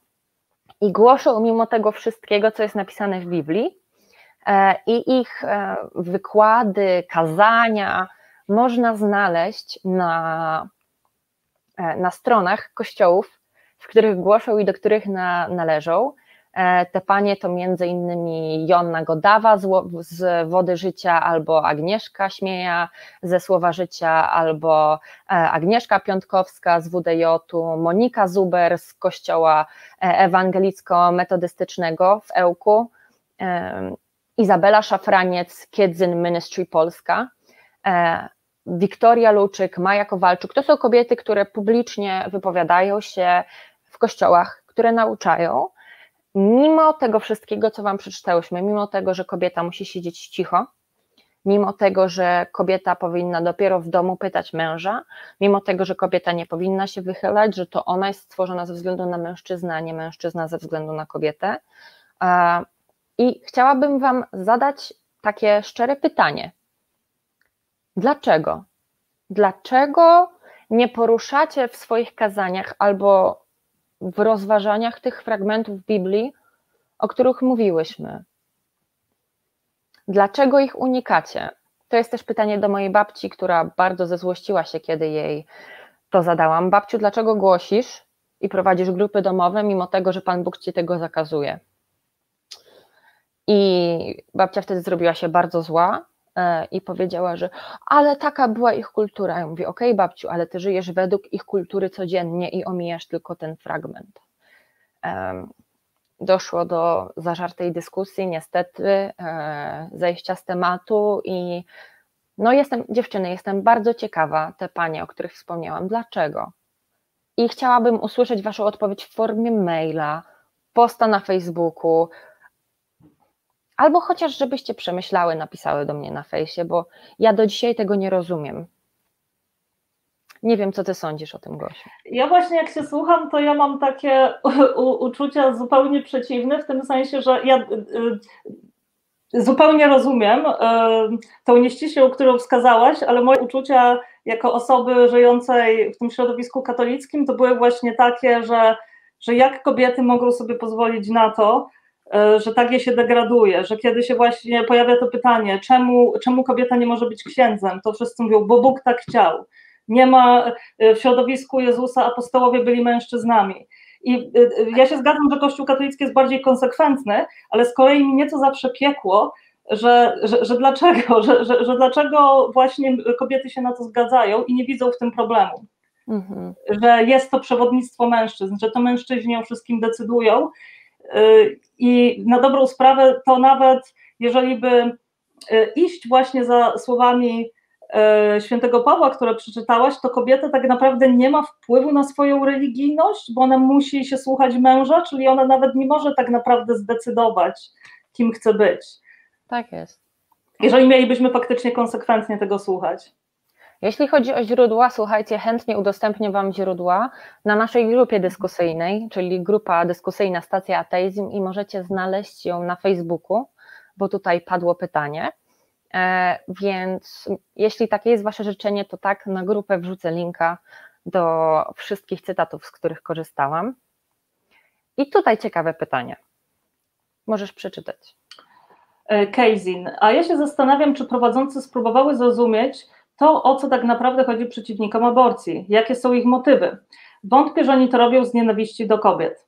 I głoszą mimo tego wszystkiego, co jest napisane w Biblii, e, i ich e, wykłady, kazania można znaleźć na, na stronach kościołów, w których głoszą i do których na, należą. E, te panie to między innymi Jonna Godawa z Wody Życia albo Agnieszka Śmieja ze Słowa Życia albo e, Agnieszka Piątkowska z WDJ-u, Monika Zuber z Kościoła e, Ewangelicko-Metodystycznego w Ełku, Izabela Szafraniec, Kiedzyn Ministry Polska, Wiktoria Luczyk, Maja Kowalczuk. To są kobiety, które publicznie wypowiadają się kościołach, które nauczają, mimo tego wszystkiego, co Wam przeczytałyśmy, mimo tego, że kobieta musi siedzieć cicho, mimo tego, że kobieta powinna dopiero w domu pytać męża, mimo tego, że kobieta nie powinna się wychylać, że to ona jest stworzona ze względu na mężczyznę, a nie mężczyzna ze względu na kobietę. I chciałabym Wam zadać takie szczere pytanie. Dlaczego? Dlaczego nie poruszacie w swoich kazaniach albo w rozważaniach tych fragmentów Biblii, o których mówiłyśmy. Dlaczego ich unikacie? To jest też pytanie do mojej babci, która bardzo zezłościła się, kiedy jej to zadałam. Babciu, dlaczego głosisz i prowadzisz grupy domowe, mimo tego, że Pan Bóg ci tego zakazuje? I babcia wtedy zrobiła się bardzo zła i powiedziała, że ale taka była ich kultura. Ja mówię, okej okay, babciu, ale ty żyjesz według ich kultury codziennie i omijasz tylko ten fragment. Doszło do zażartej dyskusji, niestety, e, zejścia z tematu i no jestem, dziewczyny, jestem bardzo ciekawa, te panie, o których wspomniałam, dlaczego? I chciałabym usłyszeć waszą odpowiedź w formie maila, posta na Facebooku, Albo chociaż, żebyście przemyślały, napisały do mnie na fejsie, bo ja do dzisiaj tego nie rozumiem. Nie wiem, co ty sądzisz o tym, Gosiu. Ja właśnie jak się słucham, to ja mam takie uczucia zupełnie przeciwne, w tym sensie, że ja y, y, zupełnie rozumiem y, tą nieściślą, którą wskazałaś, ale moje uczucia jako osoby żyjącej w tym środowisku katolickim to były właśnie takie, że, że jak kobiety mogą sobie pozwolić na to, że tak je się degraduje, że kiedy się właśnie pojawia to pytanie, czemu, czemu kobieta nie może być księdzem, to wszyscy mówią, bo Bóg tak chciał. Nie ma e, w środowisku Jezusa apostołowie byli mężczyznami. I e, ja się zgadzam, że Kościół katolicki jest bardziej konsekwentny, ale z kolei mnie co zawsze piekło, że, że, że dlaczego, [LAUGHS] że, że, że, dlaczego właśnie kobiety się na to zgadzają i nie widzą w tym problemu. Mhm. Że jest to przewodnictwo mężczyzn, że to mężczyźni o wszystkim decydują i na dobrą sprawę to nawet jeżeli by y, iść właśnie za słowami e, świętego Pawła, które przeczytałaś, to kobieta tak naprawdę nie ma wpływu na swoją religijność, bo ona musi się słuchać męża, czyli ona nawet nie może tak naprawdę zdecydować, kim chce być. Tak jest. Jeżeli mielibyśmy faktycznie konsekwentnie tego słuchać. Jeśli chodzi o źródła, słuchajcie, chętnie udostępnię Wam źródła na naszej grupie dyskusyjnej, czyli grupa dyskusyjna Stacja Ateizm i możecie znaleźć ją na Facebooku, bo tutaj padło pytanie. E, więc jeśli takie jest Wasze życzenie, to tak, na grupę wrzucę linka do wszystkich cytatów, z których korzystałam. I tutaj ciekawe pytanie. Możesz przeczytać. Kazin, a ja się zastanawiam, czy prowadzący spróbowały zrozumieć, to, o co tak naprawdę chodzi przeciwnikom aborcji, jakie są ich motywy. Wątpię, że oni to robią z nienawiści do kobiet.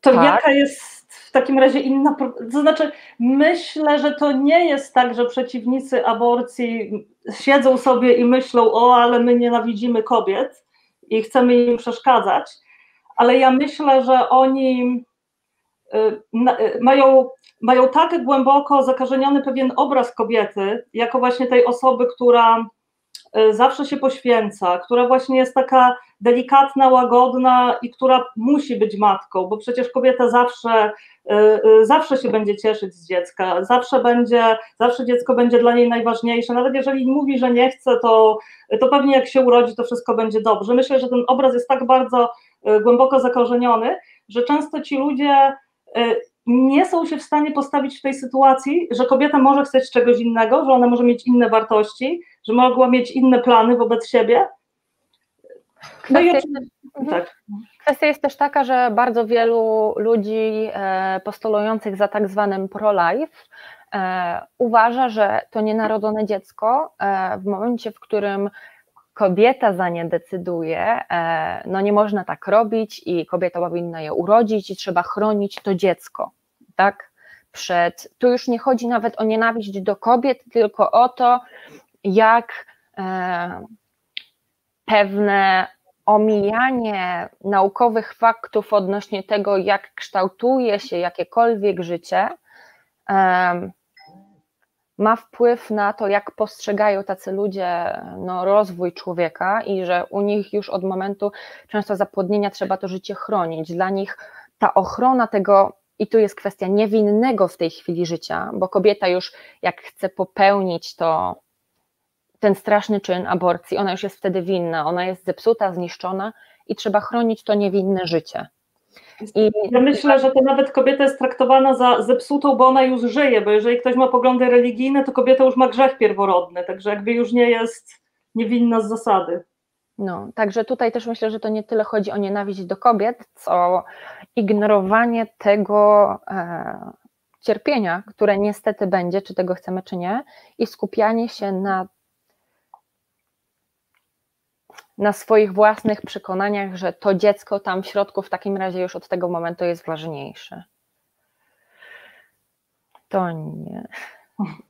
To tak. jaka jest w takim razie inna. To znaczy, myślę, że to nie jest tak, że przeciwnicy aborcji siedzą sobie i myślą, o, ale my nienawidzimy kobiet i chcemy im przeszkadzać, ale ja myślę, że oni y, y, mają mają tak głęboko zakażeniony pewien obraz kobiety, jako właśnie tej osoby, która e, zawsze się poświęca, która właśnie jest taka delikatna, łagodna i która musi być matką, bo przecież kobieta zawsze, e, e, zawsze się będzie cieszyć z dziecka, zawsze będzie, zawsze dziecko będzie dla niej najważniejsze, nawet jeżeli mówi, że nie chce, to, to pewnie jak się urodzi, to wszystko będzie dobrze. Myślę, że ten obraz jest tak bardzo głęboko zakorzeniony, że często ci ludzie nie są się w stanie postawić w tej sytuacji, że kobieta może chcieć czegoś innego, że ona może mieć inne wartości, że mogła mieć inne plany wobec siebie. No kwestia, jest, mhm. tak. kwestia jest też taka, że bardzo wielu ludzi e, postulujących za tak zwanym pro-life e, uważa, że to nienarodzone dziecko e, w momencie, w którym kobieta za nie decyduje, no nie można tak robić i kobieta powinna je urodzić i trzeba chronić to dziecko, tak? Przed, tu już nie chodzi nawet o nienawiść do kobiet, tylko o to, jak e, pewne omijanie naukowych faktów odnośnie tego, jak kształtuje się jakiekolwiek życie, e, ma wpływ na to, jak postrzegają tacy ludzie no, rozwój człowieka i że u nich już od momentu często zapłodnienia trzeba to życie chronić. Dla nich ta ochrona tego, i tu jest kwestia niewinnego w tej chwili życia, bo kobieta już jak chce popełnić to, ten straszny czyn aborcji, ona już jest wtedy winna, ona jest zepsuta, zniszczona i trzeba chronić to niewinne życie. I ja myślę, że to nawet kobieta jest traktowana za zepsutą, bo ona już żyje, bo jeżeli ktoś ma poglądy religijne, to kobieta już ma grzech pierworodny, także jakby już nie jest niewinna z zasady. No, także tutaj też myślę, że to nie tyle chodzi o nienawiść do kobiet, co ignorowanie tego e, cierpienia, które niestety będzie, czy tego chcemy, czy nie, i skupianie się na na swoich własnych przekonaniach, że to dziecko tam w środku w takim razie już od tego momentu jest ważniejsze. To nie.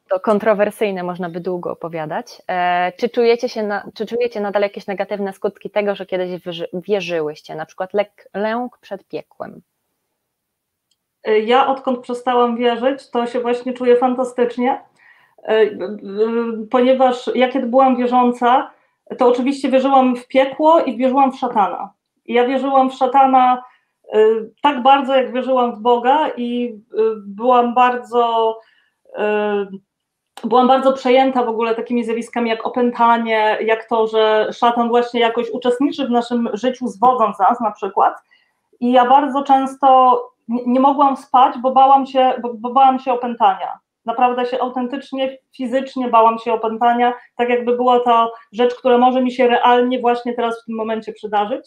To kontrowersyjne, można by długo opowiadać. E, czy, czujecie się na, czy czujecie nadal jakieś negatywne skutki tego, że kiedyś wierzyłyście, na przykład lek, lęk przed piekłem? E, ja odkąd przestałam wierzyć, to się właśnie czuję fantastycznie, e, ponieważ ja kiedy byłam wierząca, to oczywiście wierzyłam w piekło i wierzyłam w szatana. Ja wierzyłam w szatana y, tak bardzo, jak wierzyłam w Boga i y, byłam bardzo y, byłam bardzo przejęta w ogóle takimi zjawiskami jak opętanie, jak to, że szatan właśnie jakoś uczestniczy w naszym życiu, zwodząc nas na przykład. I ja bardzo często nie mogłam spać, bo bałam się, bo, bo bałam się opętania. Naprawdę się autentycznie, fizycznie bałam się opętania, tak jakby była to rzecz, która może mi się realnie właśnie teraz w tym momencie przydarzyć.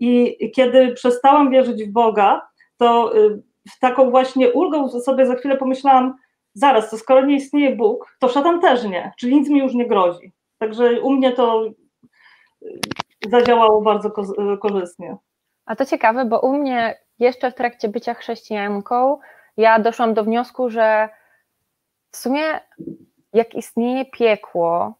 I kiedy przestałam wierzyć w Boga, to y, w taką właśnie ulgą sobie za chwilę pomyślałam, zaraz, to skoro nie istnieje Bóg, to szatan też nie, czyli nic mi już nie grozi. Także u mnie to y, zadziałało bardzo korzystnie. A to ciekawe, bo u mnie jeszcze w trakcie bycia chrześcijanką ja doszłam do wniosku, że w sumie jak istnieje piekło,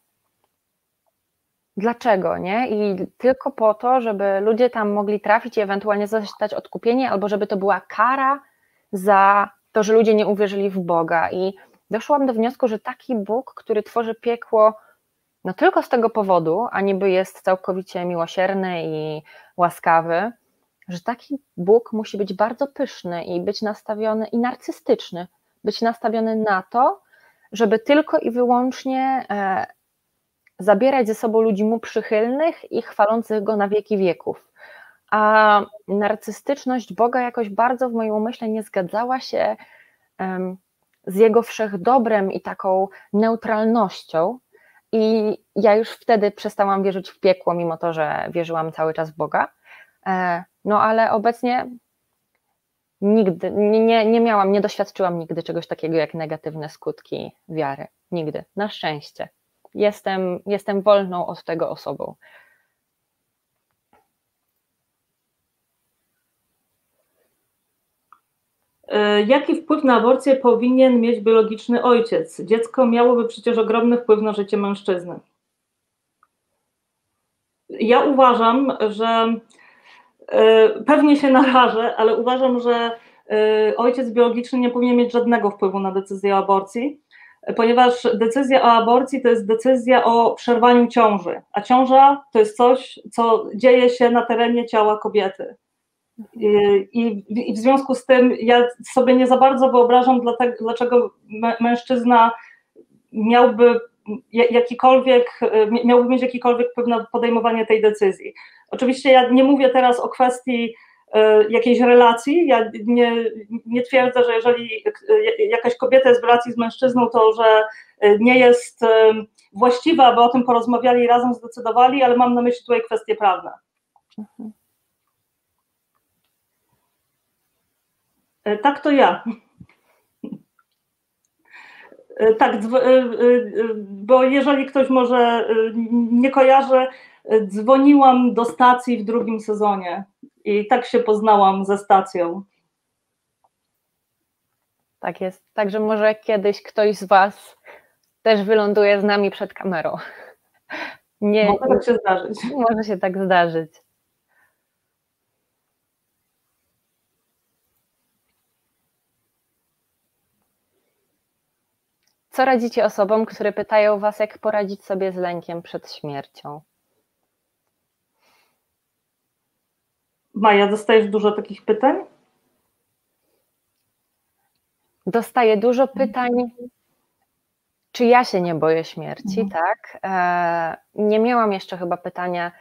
dlaczego, nie? I tylko po to, żeby ludzie tam mogli trafić i ewentualnie zostać odkupieni, albo żeby to była kara za to, że ludzie nie uwierzyli w Boga. I doszłam do wniosku, że taki Bóg, który tworzy piekło no tylko z tego powodu, a niby jest całkowicie miłosierny i łaskawy, że taki Bóg musi być bardzo pyszny i być nastawiony i narcystyczny, być nastawiony na to, żeby tylko i wyłącznie e, zabierać ze sobą ludzi mu przychylnych i chwalących go na wieki wieków. A narcystyczność Boga jakoś bardzo w moim umyśle nie zgadzała się z jego wszechdobrem i taką neutralnością. I ja już wtedy przestałam wierzyć w piekło, mimo to, że wierzyłam cały czas w Boga. E, no ale obecnie nigdy, nie, nie miałam, nie doświadczyłam nigdy czegoś takiego jak negatywne skutki wiary. Nigdy. Na szczęście. Jestem, jestem wolną od tego osobą. E, jaki wpływ na aborcję powinien mieć biologiczny ojciec? Dziecko miałoby przecież ogromny wpływ na życie mężczyzny. Ja uważam, że pewnie się narażę, ale uważam, że e, ojciec biologiczny nie powinien mieć żadnego wpływu na decyzję o aborcji, ponieważ decyzja o aborcji to jest decyzja o przerwaniu ciąży, a ciąża to jest coś, co dzieje się na terenie ciała kobiety. I, w związku z tym ja sobie nie za bardzo wyobrażam, dlaczego mężczyzna miałby jakikolwiek, miałby mieć jakikolwiek wpływ na podejmowanie tej decyzji. Oczywiście ja nie mówię teraz o kwestii e, jakiejś relacji. Ja nie, nie twierdzę, że jeżeli jakaś kobieta jest w relacji z mężczyzną, to że nie jest e, właściwa, aby o tym porozmawiali i razem zdecydowali, ale mam na myśli tutaj kwestie prawne. E, tak, to ja. E, tak, e, bo jeżeli ktoś może nie kojarzy, dzwoniłam do stacji w drugim sezonie i tak się poznałam ze stacją. Tak jest. Także może kiedyś ktoś z Was też wyląduje z nami przed kamerą. [LAUGHS] Nie, może tak się zdarzyć. Może się tak zdarzyć. Co radzicie osobom, które pytają Was, jak poradzić sobie z lękiem przed śmiercią? Maja, dostajesz dużo takich pytań? Dostaję dużo pytań, czy ja się nie boję śmierci, mhm. tak? E, nie miałam jeszcze chyba pytania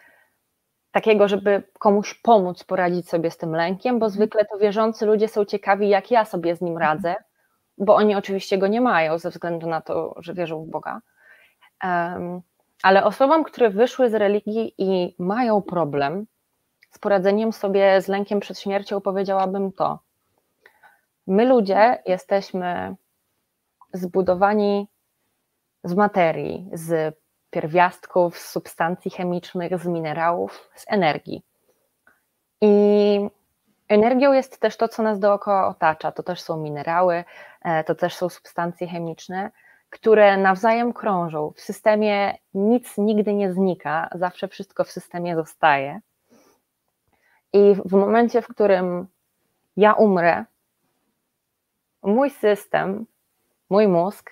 takiego, żeby komuś pomóc poradzić sobie z tym lękiem, bo mhm. zwykle to wierzący ludzie są ciekawi, jak ja sobie z nim radzę bo oni oczywiście go nie mają ze względu na to, że wierzą w Boga. Ale osobom, które wyszły z religii i mają problem z poradzeniem sobie z lękiem przed śmiercią, powiedziałabym to. My ludzie jesteśmy zbudowani z materii, z pierwiastków, z substancji chemicznych, z minerałów, z energii. I Energią jest też to, co nas dookoła otacza. To też są minerały, e, to też są substancje chemiczne, które nawzajem krążą. W systemie nic nigdy nie znika, zawsze wszystko w systemie zostaje. I w momencie, w którym ja umrę, mój system, mój mózg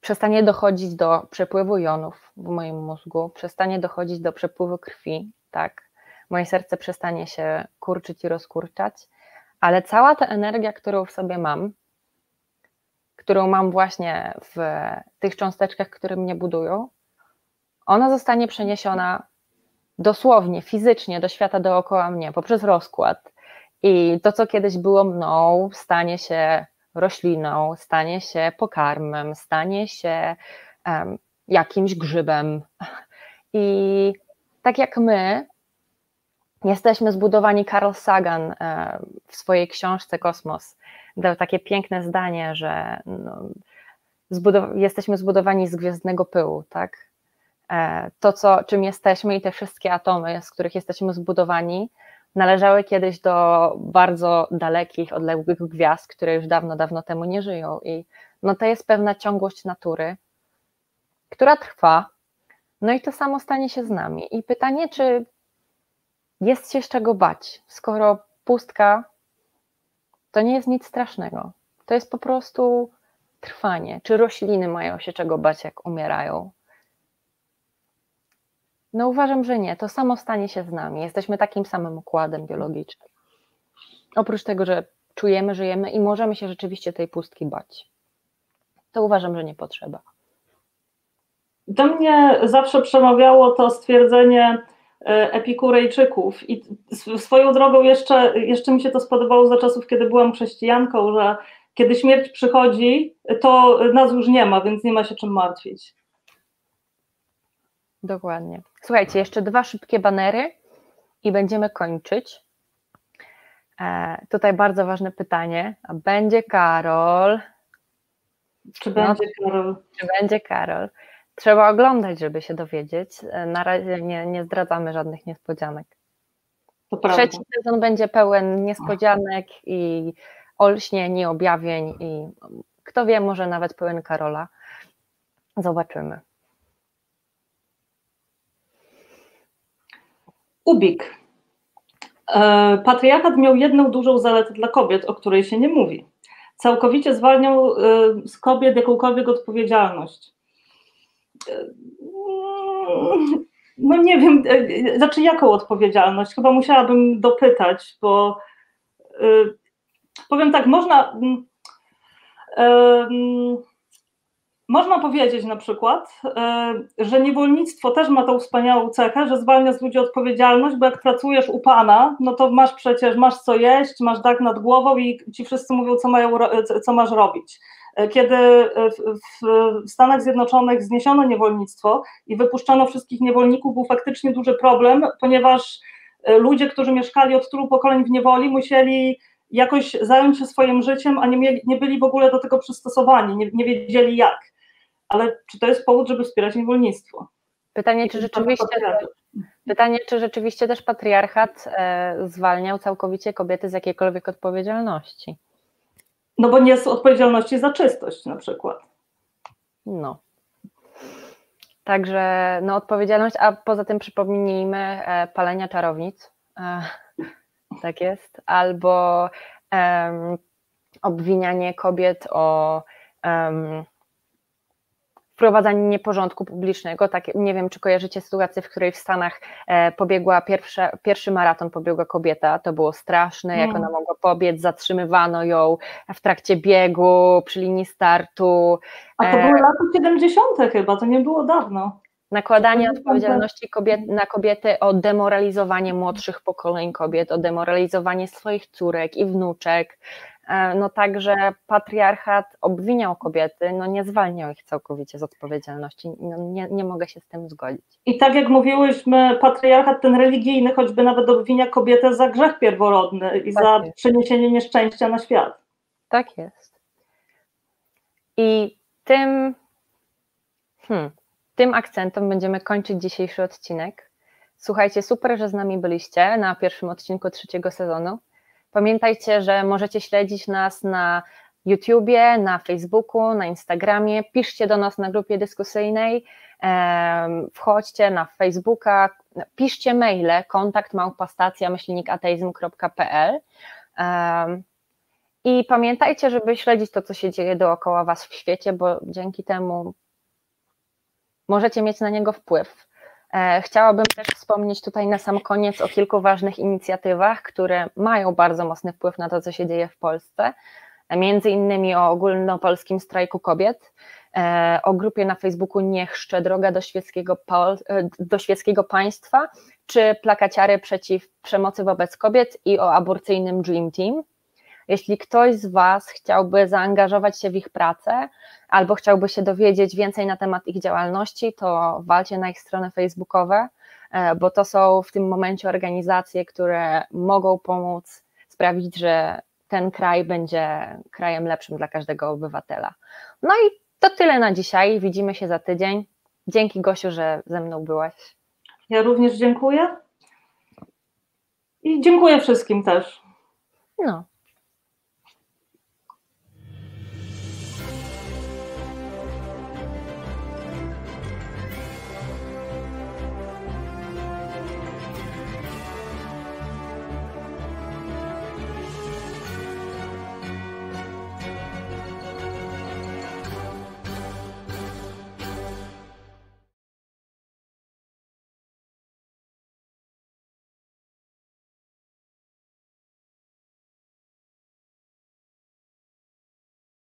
przestanie dochodzić do przepływu jonów w moim mózgu, przestanie dochodzić do przepływu krwi, tak, moje serce przestanie się kurczyć i rozkurczać, ale cała ta energia, którą w sobie mam, którą mam właśnie w tych cząsteczkach, które mnie budują, ona zostanie przeniesiona dosłownie, fizycznie do świata dookoła mnie poprzez rozkład. I to, co kiedyś było mną, stanie się rośliną, stanie się pokarmem, stanie się um, jakimś grzybem. I tak jak my Jesteśmy zbudowani, Carl Sagan e, w swojej książce Kosmos dał takie piękne zdanie, że no, zbudow jesteśmy zbudowani z gwiezdnego pyłu, tak? E, to, co, czym jesteśmy i te wszystkie atomy, z których jesteśmy zbudowani, należały kiedyś do bardzo dalekich, odległych gwiazd, które już dawno, dawno temu nie żyją. I no, to jest pewna ciągłość natury, która trwa. No i to samo stanie się z nami. I pytanie, czy jest się z czego bać, skoro pustka to nie jest nic strasznego. To jest po prostu trwanie. Czy rośliny mają się czego bać, jak umierają? No uważam, że nie. To samo stanie się z nami. Jesteśmy takim samym układem biologicznym. Oprócz tego, że czujemy, żyjemy i możemy się rzeczywiście tej pustki bać. To uważam, że nie potrzeba. Do mnie zawsze przemawiało to stwierdzenie e, epikurejczyków i swoją drogą jeszcze, jeszcze mi się to spodobało za czasów, kiedy byłam chrześcijanką, że kiedy śmierć przychodzi, to nas już nie ma, więc nie ma się czym martwić. Dokładnie. Słuchajcie, jeszcze dwa szybkie banery i będziemy kończyć. E, tutaj bardzo ważne pytanie. A będzie Karol? Czy będzie no, Karol? Czy będzie Karol? Trzeba oglądać, żeby się dowiedzieć. E, na razie nie, nie zdradzamy żadnych niespodzianek. Trzeci sezon będzie pełen niespodzianek i olśnień i objawień i kto wie, może nawet pełen Karola. Zobaczymy. Ubik. E, patriarchat miał jedną dużą zaletę dla kobiet, o której się nie mówi. Całkowicie zwalniał e, z kobiet jakąkolwiek odpowiedzialność. E, no nie wiem, znaczy jaką odpowiedzialność? Chyba musiałabym dopytać, bo powiem tak, można. Można powiedzieć na przykład, e, że niewolnictwo też ma tą wspaniałą cechę, że zwalnia z ludzi odpowiedzialność, bo jak pracujesz u pana, no to masz przecież, masz co jeść, masz dach nad głową i ci wszyscy mówią, co, mają, co masz robić. E, kiedy w Stanach Zjednoczonych zniesiono niewolnictwo i wypuszczono wszystkich niewolników, był faktycznie duży problem, ponieważ e, ludzie, którzy mieszkali od tylu pokoleń w niewoli, musieli jakoś zająć się swoim życiem, a nie, mieli, nie byli w ogóle do tego przystosowani, nie, nie wiedzieli jak ale czy to jest powód, żeby wspierać niewolnictwo? Pytanie, czy rzeczywiście, pytanie, czy rzeczywiście też patriarchat e, zwalniał całkowicie kobiety z jakiejkolwiek odpowiedzialności? No bo nie z odpowiedzialności za czystość na przykład. No. Także no, odpowiedzialność, a poza tym przypomnijmy e, palenia czarownic. E, [LAUGHS] tak jest. Albo obwinianie kobiet o wprowadzanie nieporządku publicznego. Tak, nie wiem, czy kojarzycie sytuację, w której w Stanach e, pobiegła pierwsza, pierwszy maraton, pobiegła kobieta. To było straszne, jak ona mogła pobiec, zatrzymywano ją w trakcie biegu, przy linii startu. A to były e, lata 70. chyba, to nie było dawno. Nakładanie odpowiedzialności kobiet, na kobiety o demoralizowanie młodszych pokoleń kobiet, o demoralizowanie swoich córek i wnuczek, no także patriarchat obwiniał kobiety, no nie zwalniał ich całkowicie z odpowiedzialności. No nie, nie mogę się z tym zgodzić. I tak jak mówiłyśmy, patriarchat ten religijny choćby nawet obwinia kobietę za grzech pierworodny i tak za jest. przeniesienie nieszczęścia na świat. Tak jest. I tym, hmm, tym akcentem będziemy kończyć dzisiejszy odcinek. Słuchajcie, super, że z nami byliście na pierwszym odcinku trzeciego sezonu. Pamiętajcie, że możecie śledzić nas na YouTubie, na Facebooku, na Instagramie. Piszcie do nas na grupie dyskusyjnej, wchodźcie na Facebooka, piszcie maile kontakt małpastacja myślnikateizm.pl i pamiętajcie, żeby śledzić to, co się dzieje dookoła Was w świecie, bo dzięki temu możecie mieć na niego wpływ. E, chciałabym też wspomnieć tutaj na sam koniec o kilku ważnych inicjatywach, które mają bardzo mocny wpływ na to, co się dzieje w Polsce. E, między innymi o ogólnopolskim strajku kobiet, e, o grupie na Facebooku Niech droga do świeckiego, do świeckiego państwa, czy plakaciary przeciw przemocy wobec kobiet i o aborcyjnym Dream Team. Jeśli ktoś z Was chciałby zaangażować się w ich pracę albo chciałby się dowiedzieć więcej na temat ich działalności, to walcie na ich strony facebookowe, e, bo to są w tym momencie organizacje, które mogą pomóc sprawić, że ten kraj będzie krajem lepszym dla każdego obywatela. No i to tyle na dzisiaj. Widzimy się za tydzień. Dzięki Gosiu, że ze mną byłaś. Ja również dziękuję. I dziękuję wszystkim też. No,